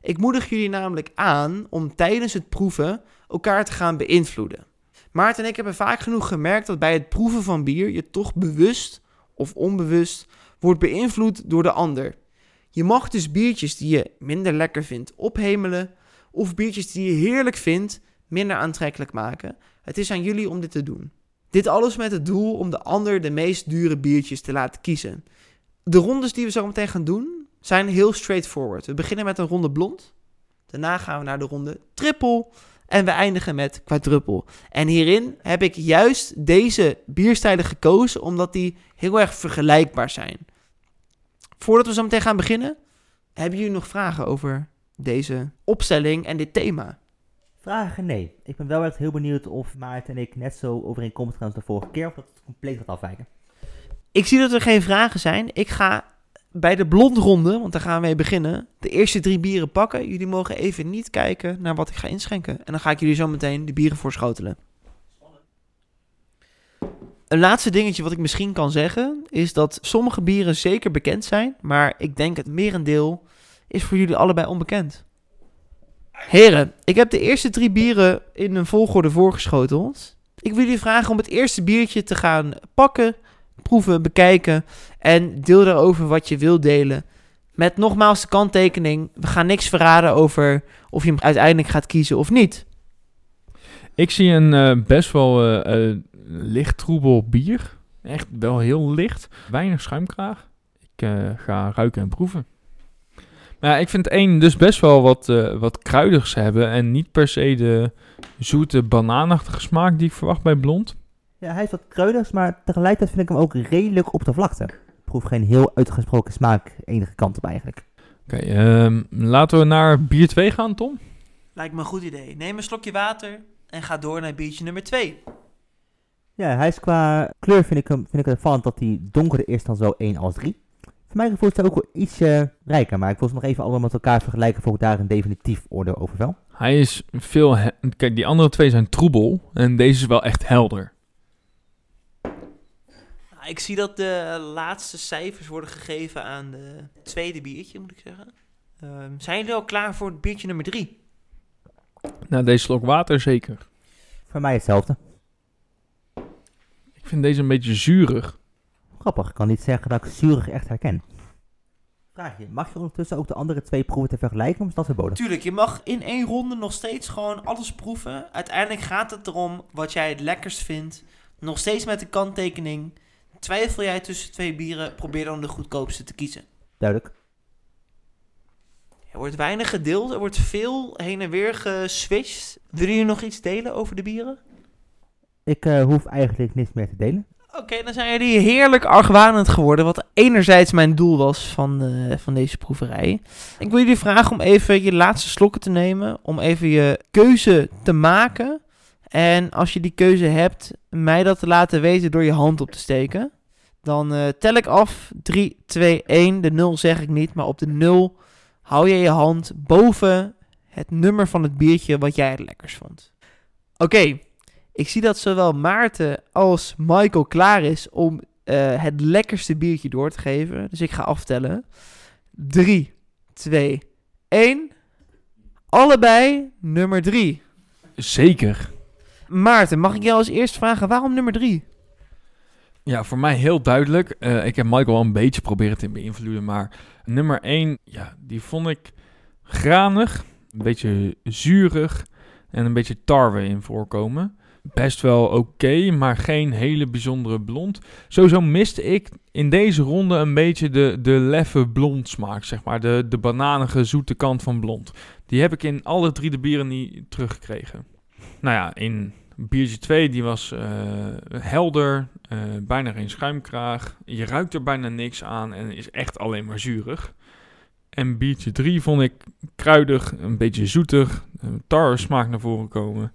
Ik moedig jullie namelijk aan om tijdens het proeven elkaar te gaan beïnvloeden. Maarten en ik hebben vaak genoeg gemerkt dat bij het proeven van bier je toch bewust of onbewust wordt beïnvloed door de ander. Je mag dus biertjes die je minder lekker vindt ophemelen, of biertjes die je heerlijk vindt minder aantrekkelijk maken. Het is aan jullie om dit te doen. Dit alles met het doel om de ander de meest dure biertjes te laten kiezen. De rondes die we zo meteen gaan doen zijn heel straightforward. We beginnen met een ronde blond. Daarna gaan we naar de ronde triple. En we eindigen met quadruppel. En hierin heb ik juist deze bierstijlen gekozen omdat die heel erg vergelijkbaar zijn. Voordat we zo meteen gaan beginnen, hebben jullie nog vragen over deze opstelling en dit thema? Vragen nee. Ik ben wel echt heel benieuwd of Maarten en ik net zo overeenkomstig gaan als de vorige keer, of dat het compleet gaat afwijken. Ik zie dat er geen vragen zijn. Ik ga bij de blondronde, want daar gaan we mee beginnen, de eerste drie bieren pakken. Jullie mogen even niet kijken naar wat ik ga inschenken. En dan ga ik jullie zo meteen de bieren voorschotelen. Een laatste dingetje wat ik misschien kan zeggen, is dat sommige bieren zeker bekend zijn, maar ik denk het merendeel is voor jullie allebei onbekend. Heren, ik heb de eerste drie bieren in een volgorde voorgeschoteld. Ik wil jullie vragen om het eerste biertje te gaan pakken, proeven, bekijken en deel daarover wat je wilt delen. Met nogmaals de kanttekening, we gaan niks verraden over of je hem uiteindelijk gaat kiezen of niet. Ik zie een eh, best wel eh, licht troebel bier. Echt wel heel licht. Weinig schuimkraag. Ik ga ruiken en proeven. Maar ja, ik vind één dus best wel wat, eh, wat kruidigs hebben. En niet per se de zoete banaanachtige smaak die ik verwacht bij blond. Ja, hij is wat kreunig, maar tegelijkertijd vind ik hem ook redelijk op de vlakte. Ik proef geen heel uitgesproken smaak enige kant op eigenlijk. Oké, ehm, laten we naar bier 2 gaan, Tom. Lijkt me een goed idee. Neem een slokje water en ga door naar biertje nummer 2. Ja, hij is qua kleur vind ik hem vind ik het opvallend dat hij donkerder is dan zo 1 als 3. Voor mijn gevoel is ook wel iets rijker, maar ik wil ze nog even allemaal met elkaar vergelijken voor ik daar een definitief oordeel over vel. Hij is veel... Kijk, die andere twee zijn troebel. En deze is wel echt helder. Nou, ik zie dat de laatste cijfers worden gegeven aan de tweede biertje, moet ik zeggen. Ehm, zijn jullie al klaar voor het biertje nummer 3? Nou, deze slok water zeker. Voor mij hetzelfde. Ik vind deze een beetje zuurig. Grappig, ik kan niet zeggen dat ik zuurig echt herken. Vraagje, mag je ondertussen ook de andere twee proeven te vergelijken is dat verboden? Tuurlijk, je mag in één ronde nog steeds gewoon alles proeven. Uiteindelijk gaat het erom wat jij het lekkerst vindt. Nog steeds met de kanttekening. Twijfel jij tussen twee bieren, probeer dan de goedkoopste te kiezen. Duidelijk. Er wordt weinig gedeeld, er wordt veel heen en weer geswitcht. Willen jullie nog iets delen over de bieren? Ik eh, hoef eigenlijk niks meer te delen. Oké, dan zijn jullie heerlijk argwanend geworden. Wat enerzijds mijn doel was van, eh, van deze proeverij. Ik wil jullie vragen om even je laatste slokken te nemen. Om even je keuze te maken. En als je die keuze hebt, mij dat te laten weten door je hand op te steken. Dan eh, tel ik af. 3, 2, 1. De 0 zeg ik niet, maar op de 0 hou je je hand boven het nummer van het biertje wat jij het lekkers vond. Oké, ik zie dat zowel Maarten als Michael klaar is om eh, het lekkerste biertje door te geven. Dus ik ga aftellen. 3, 2, 1. Allebei nummer 3. Zeker. Maarten, mag ik jou als eerst vragen waarom nummer 3? Ja, voor mij heel duidelijk. Eh, ik heb Michael al een beetje proberen te beïnvloeden, maar nummer 1, ja, die vond ik granig, een beetje zuurig en een beetje tarwe in voorkomen. Best wel oké, maar geen hele bijzondere blond. Sowieso miste ik in deze ronde een beetje de, de leffe blond smaak, zeg maar. De, de bananige, zoete kant van blond. Die heb ik in alle drie de bieren niet teruggekregen. Nou ja, in biertje 2, die was eh, helder, eh, bijna geen schuimkraag. Je ruikt er bijna niks aan en is echt alleen maar zuurig. En biertje 3 vond ik kruidig, een beetje zoetig, tar smaak naar voren komen.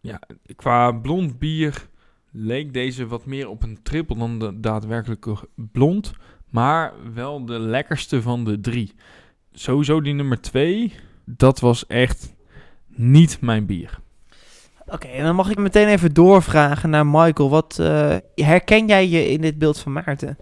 Ja, qua blond bier leek deze wat meer op een triple dan de daadwerkelijke blond. Maar wel de lekkerste van de drie. Sowieso die nummer 2, dat was echt niet mijn bier. Oké, en dan mag ik meteen even doorvragen naar Michael. Wat eh, herken jij je in dit beeld van Maarten?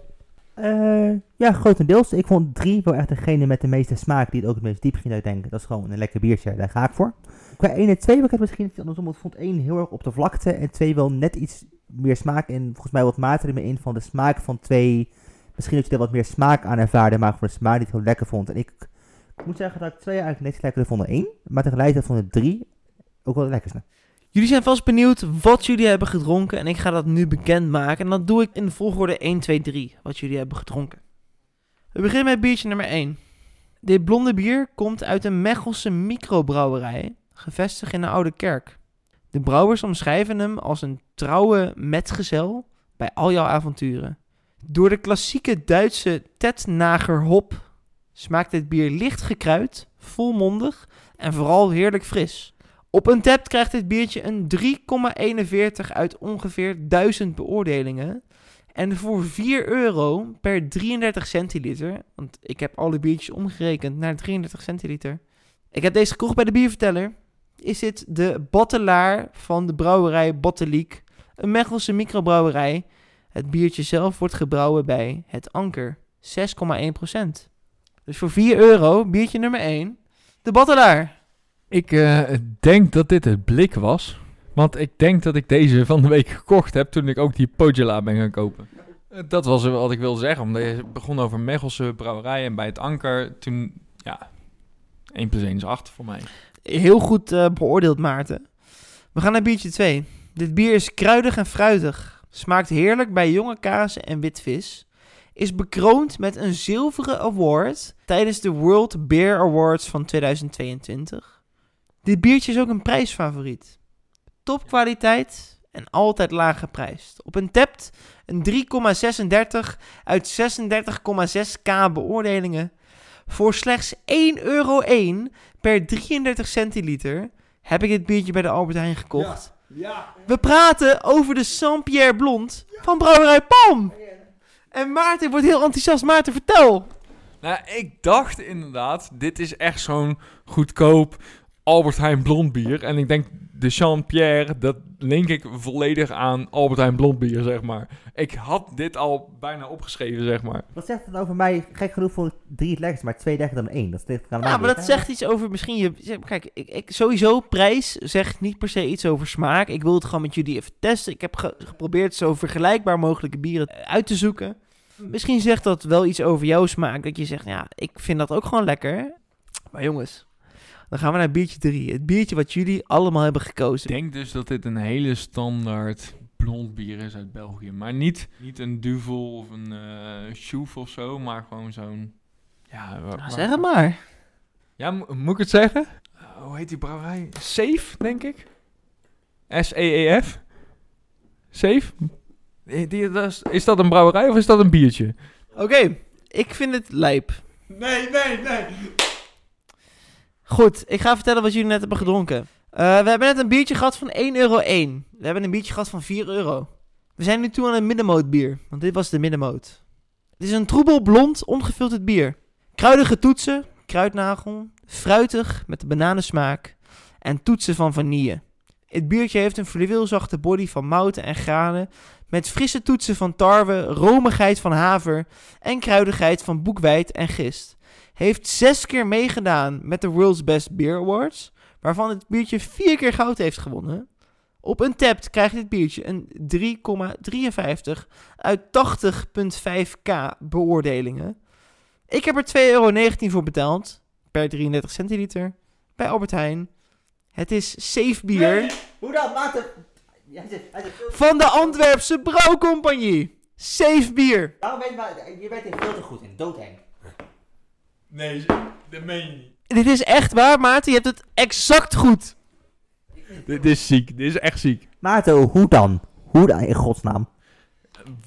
Eh, ja, grotendeels. Ik vond drie wel echt degene met de meeste smaak die het ook het meest diep ging uitdenken. Dat is gewoon een lekker biertje, daar ga ik voor. Qua 1 en 2 wil ik het misschien iets andersom. Ik vond 1 heel erg op de vlakte en 2 wel net iets meer smaak. En volgens mij wat me in van de smaak van 2. Misschien dat je er wat meer smaak aan ervaarde, maar voor de smaak niet heel lekker vond. En ik, ik moet zeggen dat ik 2 eigenlijk net lekkerder vond dan 1. Maar tegelijkertijd vond ik 3 ook wel het lekkerste. Jullie zijn vast benieuwd wat jullie hebben gedronken en ik ga dat nu bekendmaken. En dat doe ik in de volgorde 1, 2, 3, wat jullie hebben gedronken. We beginnen met biertje nummer 1. Dit blonde bier komt uit een Mechelse microbrouwerij, gevestigd in de Oude Kerk. De brouwers omschrijven hem als een trouwe metgezel bij al jouw avonturen. Door de klassieke Duitse Tetnager hop smaakt dit bier licht gekruid, volmondig en vooral heerlijk fris. Op een tap krijgt dit biertje een 3,41 uit ongeveer 1000 beoordelingen. En voor 4 euro per 33 centiliter, want ik heb alle biertjes omgerekend naar 33 centiliter. Ik heb deze gekocht bij de bierverteller. Is dit de bottelaar van de brouwerij Botteliek, een Mechelse microbrouwerij. Het biertje zelf wordt gebrouwen bij Het Anker, 6,1%. Dus voor 4 euro, biertje nummer 1, de bottelaar. Ik uh, denk dat dit het blik was. Want ik denk dat ik deze van de week gekocht heb toen ik ook die Pogela ben gaan kopen. Dat was wat ik wilde zeggen. Omdat je begon over Mechelse brouwerij en bij het Anker. Toen, ja, 1 plus 1 is 8 voor mij. Heel goed uh, beoordeeld, Maarten. We gaan naar biertje 2. Dit bier is kruidig en fruitig. Smaakt heerlijk bij jonge kazen en witvis. Is bekroond met een zilveren award tijdens de World Beer Awards van 2022. Dit biertje is ook een prijsfavoriet. Topkwaliteit en altijd laag geprijsd. Op een tapt een 3,36 uit 36,6k beoordelingen. Voor slechts 1,01 euro per 33 centiliter heb ik dit biertje bij de Albert Heijn gekocht. Ja. ja. We praten over de Saint-Pierre Blond van Brouwerij Palm. En Maarten wordt heel enthousiast. Maarten, vertel. Nou, ik dacht inderdaad, dit is echt zo'n goedkoop Albert Heijn blond bier. En ik denk de Jean-Pierre, dat link ik volledig aan Albert Heijn blond bier, zeg maar. Ik had dit al bijna opgeschreven, zeg maar. Wat zegt het over mij? Gek genoeg voor drie het lekkerst, maar twee lekkerder dan één. Dat is ja, maar dat zegt iets over misschien je... Kijk, ik, ik, sowieso prijs zegt niet per se iets over smaak. Ik wil het gewoon met jullie even testen. Ik heb geprobeerd zo vergelijkbaar mogelijke bieren uit te zoeken. Misschien zegt dat wel iets over jouw smaak. Dat je zegt, ja, ik vind dat ook gewoon lekker. Maar jongens, dan gaan we naar biertje 3. Het biertje wat jullie allemaal hebben gekozen. Ik denk dus dat dit een hele standaard blond bier is uit België. Maar niet, niet een Duvel of een uh, Schoef of zo, maar gewoon zo'n... Ja, nou, zeg het maar. Ja, moet ik het zeggen? Uh, hoe heet die brouwerij? Safe, denk ik. S-E-E-F. Safe? Die, dat is, is, dat een brouwerij of is dat een biertje? Oké, ik vind het lijp. Nee, nee, nee. Goed, ik ga vertellen wat jullie net hebben gedronken. Uh, we hebben net een biertje gehad van 1,1 euro. We hebben een biertje gehad van 4 euro. We zijn nu toe aan een middenmoot bier, want dit was de middenmoot. Het is een troebel blond, ongefilterd bier. Kruidige toetsen, kruidnagel, fruitig met de bananensmaak en toetsen van vanille. Het biertje heeft een fluweelzachte body van mouten en granen met frisse toetsen van tarwe, romigheid van haver en kruidigheid van boekwijd en gist. Heeft zes keer meegedaan met de World's Best Beer Awards. Waarvan het biertje vier keer goud heeft gewonnen. Op een tapt krijgt dit biertje een 3,53 uit 80,5k beoordelingen. Ik heb er 2,19 euro voor betaald, per 33 centiliter, bij Albert Heijn. Het is safe bier Hoe dan? Veel... van de Antwerpse Brouwcompagnie. Safe bier. Weet je, maar, je bent er veel te goed in, doodeng. Nee, dat meen je niet. Dit is echt waar, Maarten. Je hebt het exact goed. Dit is ziek. Dit is echt ziek. Maarten, hoe dan? Hoe dan, in godsnaam?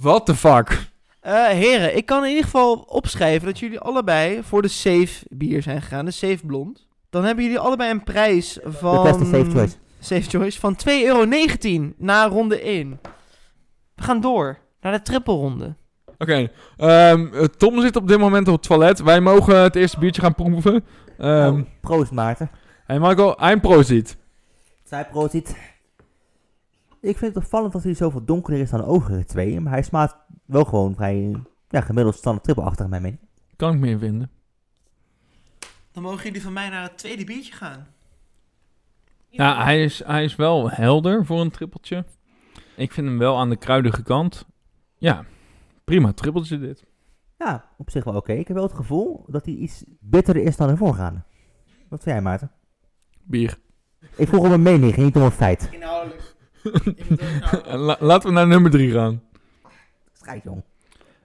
What the fuck? Eh, heren, ik kan in ieder geval opschrijven dat jullie allebei voor de safe bier zijn gegaan. De safe blond. Dan hebben jullie allebei een prijs van... De beste safe choice. Safe choice van 2,19 euro na ronde 1. We gaan door naar de trippelronde. Oké, ehm, eh, Tom zit op dit moment op het toilet. Wij mogen het eerste biertje gaan proeven. Ehm Oh, proost Maarten. Hey Michael, I'm proziet. Zij proost. Ik vind het opvallend dat hij zoveel donkerder is dan de overige twee. Maar hij smaakt wel gewoon vrij ja, gemiddeld standaard trippelachtig, mijn mening. Kan ik meer vinden. Dan mogen jullie van mij naar het tweede biertje gaan. Ja, hij is, hij is wel helder voor een trippeltje. Ik vind hem wel aan de kruidige kant. Ja, prima trippeltje dit. Ja, op zich wel oké. Ik heb wel het gevoel dat hij iets bitterder is dan de voorgaande. Wat vind jij, Maarten? Bier. Ik vroeg om een mening, niet om een feit. Inhoudelijk. La- laten we naar nummer drie gaan. Strijd, jong.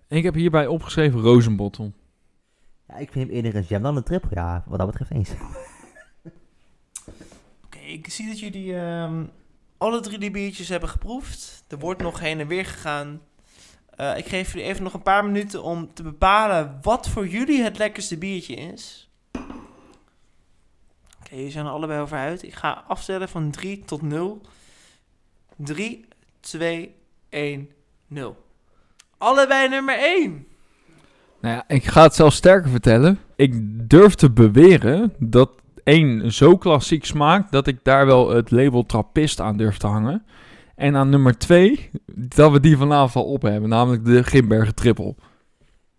Ik heb hierbij opgeschreven rozenbottel. Ja, ik vind hem eerder een jam dan een triple. Ja, wat dat betreft eens. Oké, ik zie dat jullie ehm, alle drie die biertjes hebben geproefd. Er wordt nog heen en weer gegaan. Eh, ik geef jullie even nog een paar minuten om te bepalen wat voor jullie het lekkerste biertje is. Oké, jullie zijn allebei over uit. Ik ga afstellen van 3 tot 0. 3, 2, 1, 0. Allebei nummer 1. Nou ja, ik ga het zelfs sterker vertellen. Ik durf te beweren dat één zo klassiek smaakt dat ik daar wel het label trappist aan durf te hangen. En aan nummer twee, dat we die vanavond al op hebben, namelijk de Grimbergen triple.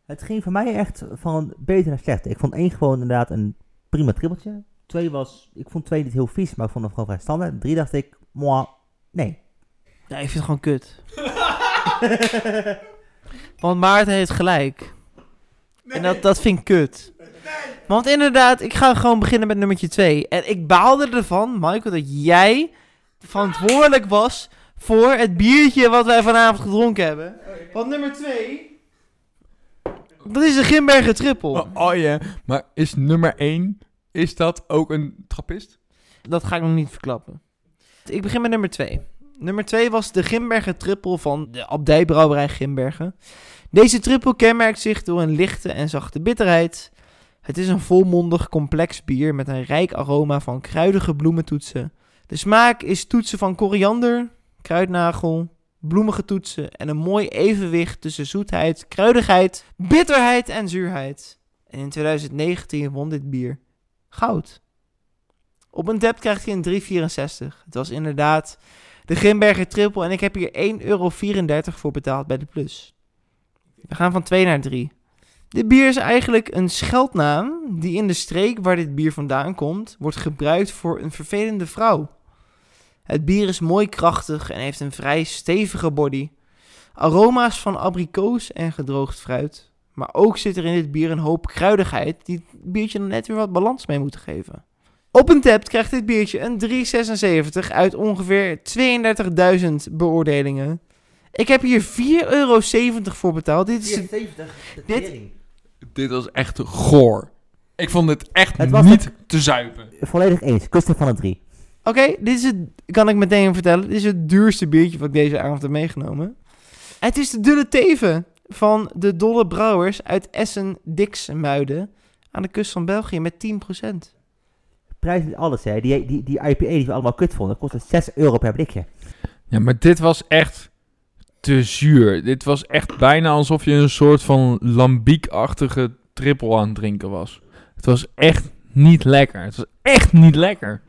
Het ging voor mij echt van beter naar slechter. Ik vond één gewoon inderdaad een prima trippeltje. Twee was, ik vond twee niet heel vies, maar ik vond hem gewoon vrij standaard. Drie dacht ik, moi, nee. Ja, ik vind het gewoon kut. Want Maarten heeft gelijk. En dat, dat vind ik kut. Want inderdaad, ik ga gewoon beginnen met nummertje 2. En ik baalde ervan, Michael, dat jij verantwoordelijk was voor het biertje wat wij vanavond gedronken hebben. Want nummer 2, dat is de Grimbergen Triple. Oh, oh ja, maar is nummer één, is dat ook een trappist? Dat ga ik nog niet verklappen. Ik begin met nummer 2. Nummer 2 was de Grimbergen Triple van de Abdijbrouwerij Grimbergen. Deze triple kenmerkt zich door een lichte en zachte bitterheid. Het is een volmondig complex bier met een rijk aroma van kruidige bloementoetsen. De smaak is toetsen van koriander, kruidnagel, bloemige toetsen en een mooi evenwicht tussen zoetheid, kruidigheid, bitterheid en zuurheid. En in 2019 won dit bier goud. Op een tap krijgt hij een 3,64. Het was inderdaad de Grimberger triple en ik heb hier 1,34 euro voor betaald bij de plus. We gaan van 2 naar 3. Dit bier is eigenlijk een scheldnaam die in de streek waar dit bier vandaan komt, wordt gebruikt voor een vervelende vrouw. Het bier is mooi krachtig en heeft een vrij stevige body. Aroma's van abrikoos en gedroogd fruit. Maar ook zit er in dit bier een hoop kruidigheid die het biertje dan net weer wat balans mee moeten geven. Op een tap krijgt dit biertje een 3,76 uit ongeveer 32.000 beoordelingen. Ik heb hier 4,70 euro voor betaald. Dit is het- 74. Dit- Dit was echt goor. Ik vond dit echt Het niet te zuipen. Volledig eens. Kusten van een drie. Oké, dit is het, kan ik meteen vertellen. Dit is het duurste biertje wat ik deze avond heb meegenomen. Het is de Dulle Teven van de Dolle Brouwers uit Essen-Dixmuiden aan de kust van België met 10%. Prijs niet alles, hè. Die, die, die IPA die we allemaal kut vonden, kostte 6 euro per blikje. Ja, maar dit was echt te zuur. Dit was echt bijna alsof je een soort van lambiekachtige triple aan het drinken was. Het was echt niet lekker. Het was echt niet lekker.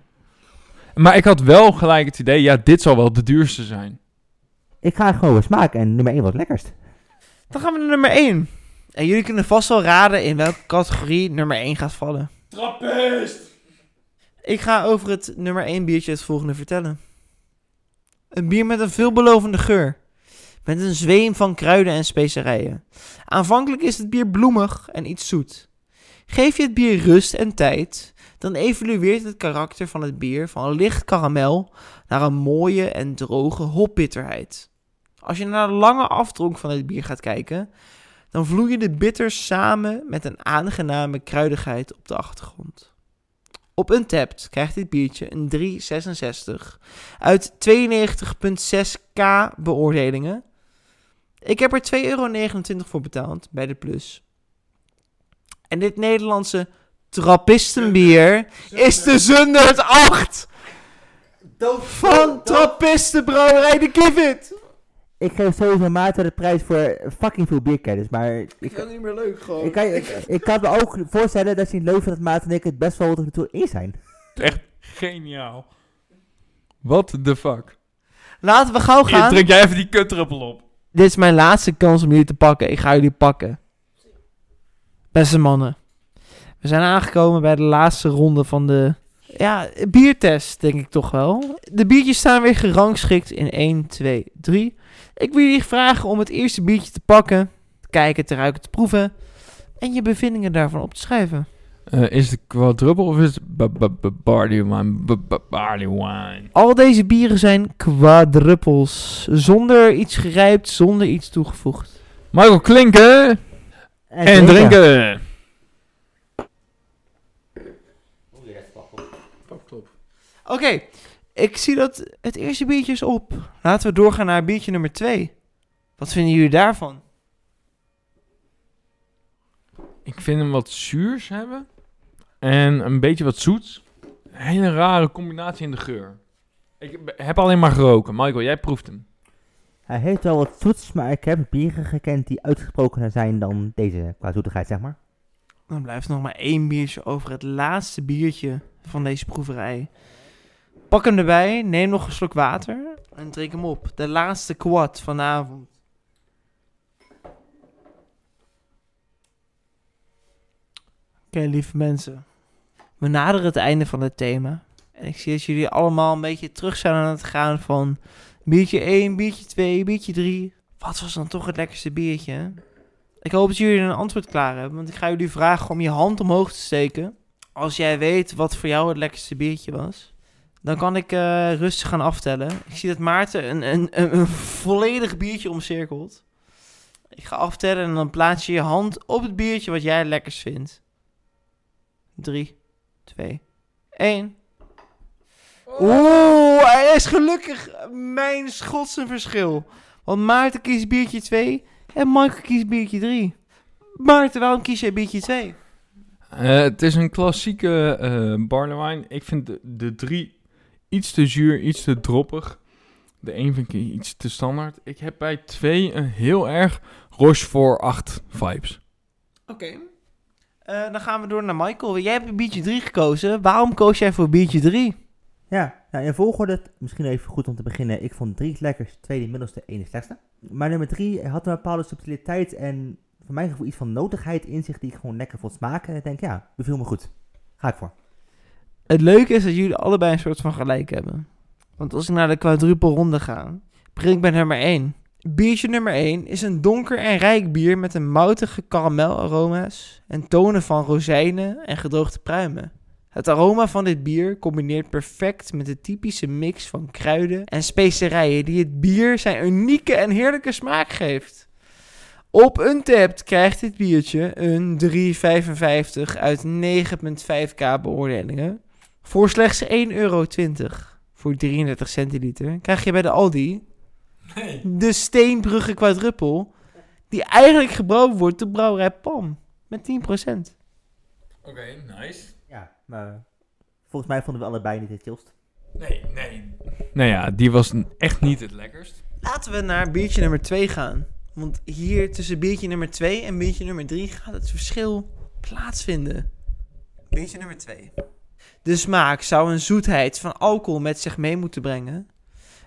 Maar ik had wel gelijk het idee, ja, dit zal wel de duurste zijn. Ik ga gewoon weer smaken en nummer 1 was het lekkerst. Dan gaan we naar nummer 1. En jullie kunnen vast wel raden in welke categorie nummer 1 gaat vallen. Trappist! Ik ga over het nummer 1 biertje het volgende vertellen. Een bier met een veelbelovende geur. Met een zweem van kruiden en specerijen. Aanvankelijk is het bier bloemig en iets zoet. Geef je het bier rust en tijd, dan evolueert het karakter van het bier van een licht karamel naar een mooie en droge hopbitterheid. Als je naar de lange afdronk van het bier gaat kijken, dan vloeien de bitters samen met een aangename kruidigheid op de achtergrond. Op Untapped krijgt dit biertje een 3,66 uit 92,6k beoordelingen. Ik heb er 2,29 euro voor betaald bij de Plus. En dit Nederlandse trappistenbier is de Zundert 8 van Trappistenbrouwerij de Kivit. Ik geef sowieso Maarten de prijs voor fucking veel bierkennis, maar ik, Ik vind het niet meer leuk gewoon. ik, kan, ik, ik kan me ook voorstellen dat je het leuk vindt dat Maarten en ik het best wel tot nu toe eens zijn. Echt geniaal. What the fuck? Laten we gauw Hier, gaan. druk jij even die kutdruppel op. Dit is mijn laatste kans om jullie te pakken. Ik ga jullie pakken. Beste mannen. We zijn aangekomen bij de laatste ronde van de ja, biertest, denk ik toch wel. De biertjes staan weer gerangschikt in 1, 2, 3. Ik wil jullie vragen om het eerste biertje te pakken, te kijken, te ruiken, te proeven en je bevindingen daarvan op te schrijven. Eh, is het quadruppel of is het ba- ba- ba- barley wine? Ba- ba- barley wine. Al deze bieren zijn quadruppels, zonder iets gerijpt, zonder iets toegevoegd. Michael klinken en drinken. Oké, ik zie dat het eerste biertje is op. Laten we doorgaan naar biertje nummer 2. Wat vinden jullie daarvan? Ik vind hem wat zuurs hebben. En een beetje wat zoets. Een hele rare combinatie in de geur. Ik heb alleen maar geroken. Michael, jij proeft hem. Hij heeft wel wat zoets, maar ik heb bieren gekend die uitgesprokener zijn dan deze qua zoetigheid, zeg maar. Dan blijft nog maar één biertje over het laatste biertje van deze proeverij. Pak hem erbij, neem nog een slok water en drink hem op. De laatste quad van avond. Oké, lieve mensen. We naderen het einde van het thema. En ik zie dat jullie allemaal een beetje terug zijn aan het gaan van biertje 1, biertje 2, biertje 3. Wat was dan toch het lekkerste biertje? Ik hoop dat jullie een antwoord klaar hebben, want ik ga jullie vragen om je hand omhoog te steken. Als jij weet wat voor jou het lekkerste biertje was, dan kan ik eh, rustig gaan aftellen. Ik zie dat Maarten een, een, een, volledig biertje omcirkelt. Ik ga aftellen en dan plaats je je hand op het biertje wat jij het lekkerst vindt. 3, 2, 1. Oeh, hij is gelukkig. Mijn schotse verschil. Want Maarten kiest biertje 2 en Michael kiest biertje 3. Maarten, waarom kies jij biertje 2? Eh, het is een klassieke wine. Ik vind de, de drie iets te zuur, iets te droppig. De een vind ik iets te standaard. Ik heb bij twee een heel erg Rochefort 8 vibes. Oké. Eh, dan gaan we door naar Michael. Jij hebt biertje 3 gekozen. Waarom koos jij voor biertje 3? Ja, nou in volgorde, misschien even goed om te beginnen. Ik vond drie het lekkerst, tweede middelste, één de slechtste. Maar nummer drie had een bepaalde subtiliteit en voor mijn gevoel iets van notigheid in zich die ik gewoon lekker vond smaken. En ik denk, ja, beviel me goed. Ga ik voor. Het leuke is dat jullie allebei een soort van gelijk hebben. Want als ik naar de quadruple ronde ga, begin ik bij nummer 1. Biertje nummer 1 is een donker en rijk bier met een moutige karamellaroma's en tonen van rozijnen en gedroogde pruimen. Het aroma van dit bier combineert perfect met de typische mix van kruiden en specerijen die het bier zijn unieke en heerlijke smaak geeft. Op Untapped krijgt dit biertje een 3,55 uit 9,5k beoordelingen. Voor slechts 1,20 euro voor 33 centiliter krijg je bij de Aldi de Steenbrugge quadruppel, die eigenlijk gebrouwen wordt door brouwerij Pam, met 10%. Oké, nice. Ja, maar volgens mij vonden we allebei niet het chillst. Nee, nee. Nou ja, die was echt niet het lekkerst. Laten we naar biertje nummer 2 gaan. Want hier tussen biertje nummer 2 en biertje nummer 3 gaat het verschil plaatsvinden. Biertje nummer 2. De smaak zou een zoetheid van alcohol met zich mee moeten brengen.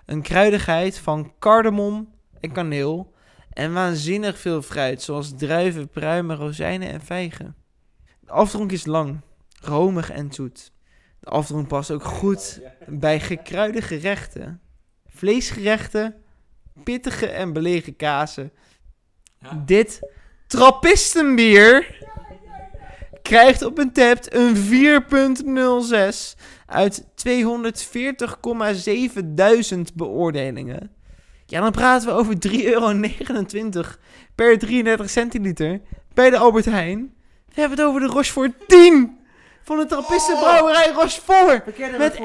Een kruidigheid van cardamom en kaneel. En waanzinnig veel fruit, zoals druiven, pruimen, rozijnen en vijgen. De afdronk is lang, romig en zoet. De afdronk past ook goed bij gekruide gerechten. vleesgerechten, pittige en belegen kazen. Dit trappistenbier krijgt op een tapt een 4.06 uit 240,7 duizend beoordelingen. Ja, dan praten we over 3,29 euro per 33 centiliter bij de Albert Heijn. We hebben het over de Rochefort 10 van de Trappistenbrouwerij Rochefort met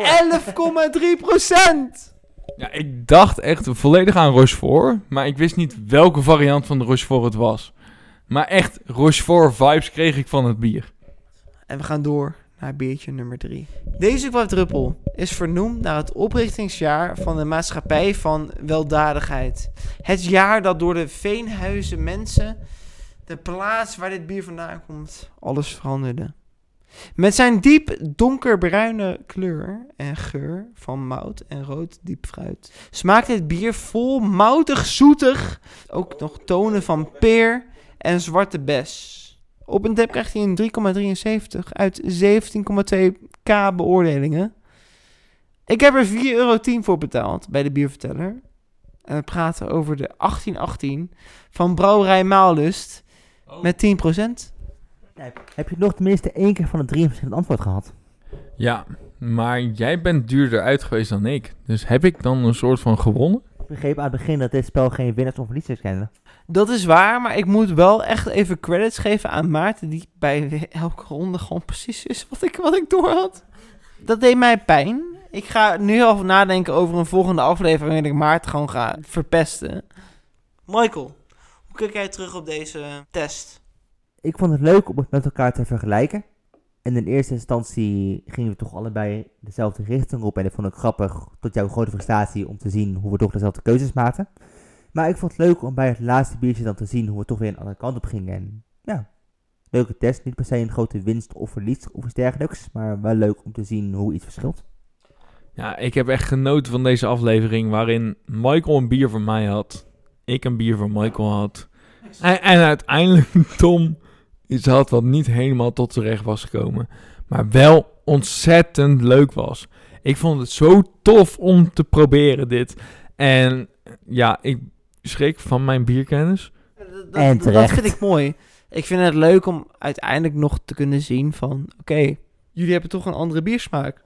11,3 procent. Ja, ik dacht echt volledig aan Rochefort, maar ik wist niet welke variant van de Rochefort het was. Maar echt, Rochefort vibes kreeg ik van het bier. En we gaan door naar biertje nummer 3. Deze kwadruppel is vernoemd naar het oprichtingsjaar van de Maatschappij van Weldadigheid. Het jaar dat door de Veenhuizen mensen, de plaats waar dit bier vandaan komt, alles veranderde. Met zijn diep donkerbruine kleur en geur van mout en rood diep fruit smaakt dit bier vol moutig zoetig, ook nog tonen van peer en zwarte bes. Op een tap krijgt hij een 3,73 uit 17,2 k beoordelingen. Ik heb er 4,10 euro voor betaald bij de bierverteller. En we praten over de 1818 van Brouwerij Maallust met 10%. Heb je nog tenminste één keer van de drie verschillende antwoord gehad? Ja, maar jij bent duurder uit geweest dan ik. Dus heb ik dan een soort van gewonnen? Ik begreep aan het begin dat dit spel geen winnaars of verliezers kende. Dat is waar, maar ik moet wel echt even credits geven aan Maarten, die bij elke ronde gewoon precies is wat ik, wat ik door had. Dat deed mij pijn. Ik ga nu al nadenken over een volgende aflevering waarin ik Maarten gewoon ga verpesten. Michael, hoe kijk jij terug op deze test? Ik vond het leuk om het met elkaar te vergelijken. En in eerste instantie gingen we toch allebei dezelfde richting op. En ik vond het grappig, tot jouw grote frustratie, om te zien hoe we toch dezelfde keuzes maakten. Maar ik vond het leuk om bij het laatste biertje dan te zien hoe we toch weer een andere kant op gingen. En ja, leuke test. Niet per se een grote winst of verlies of iets dergelijks. Maar wel leuk om te zien hoe iets verschilt. Ja, ik heb echt genoten van deze aflevering waarin Michael een bier voor mij had. Ik een bier voor Michael had. En, en uiteindelijk Tom iets had wat niet helemaal tot z'n recht was gekomen. Maar wel ontzettend leuk was. Ik vond het zo tof om te proberen dit. En ja, ik schrik van mijn bierkennis. Dat, En dat, vind ik mooi. Ik vind het leuk om uiteindelijk nog te kunnen zien van... Oké, jullie hebben toch een andere biersmaak.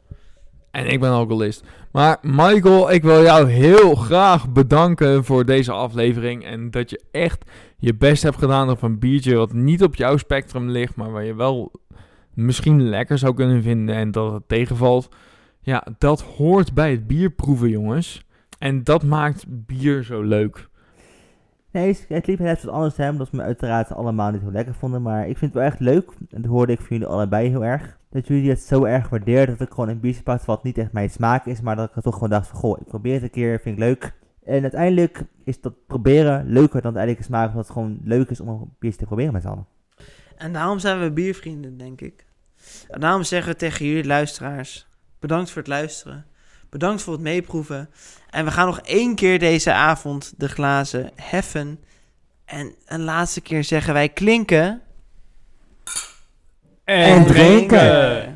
En ik ben alcoholist. Maar Michael, ik wil jou heel graag bedanken voor deze aflevering. En dat je echt je best hebt gedaan op een biertje wat niet op jouw spectrum ligt. Maar waar je wel misschien lekker zou kunnen vinden en dat het tegenvalt. Ja, dat hoort bij het bierproeven, jongens. En dat maakt bier zo leuk. Nee, het liep net wat anders, hè, omdat we me uiteraard allemaal niet heel lekker vonden. Maar ik vind het wel echt leuk, en dat hoorde ik van jullie allebei heel erg. Dat jullie het zo erg waarderen dat ik gewoon een biertje pakte wat niet echt mijn smaak is. Maar dat ik er toch gewoon dacht van, goh, ik probeer het een keer, vind ik leuk. En uiteindelijk is dat proberen leuker dan het eigenlijk smaak, omdat het gewoon leuk is om een biertje te proberen met z'n allen. En daarom zijn we biervrienden, denk ik. En daarom zeggen we tegen jullie luisteraars... Bedankt voor het luisteren. Bedankt voor het meeproeven. En we gaan nog één keer deze avond de glazen heffen. En een laatste keer zeggen wij klinken... En drinken.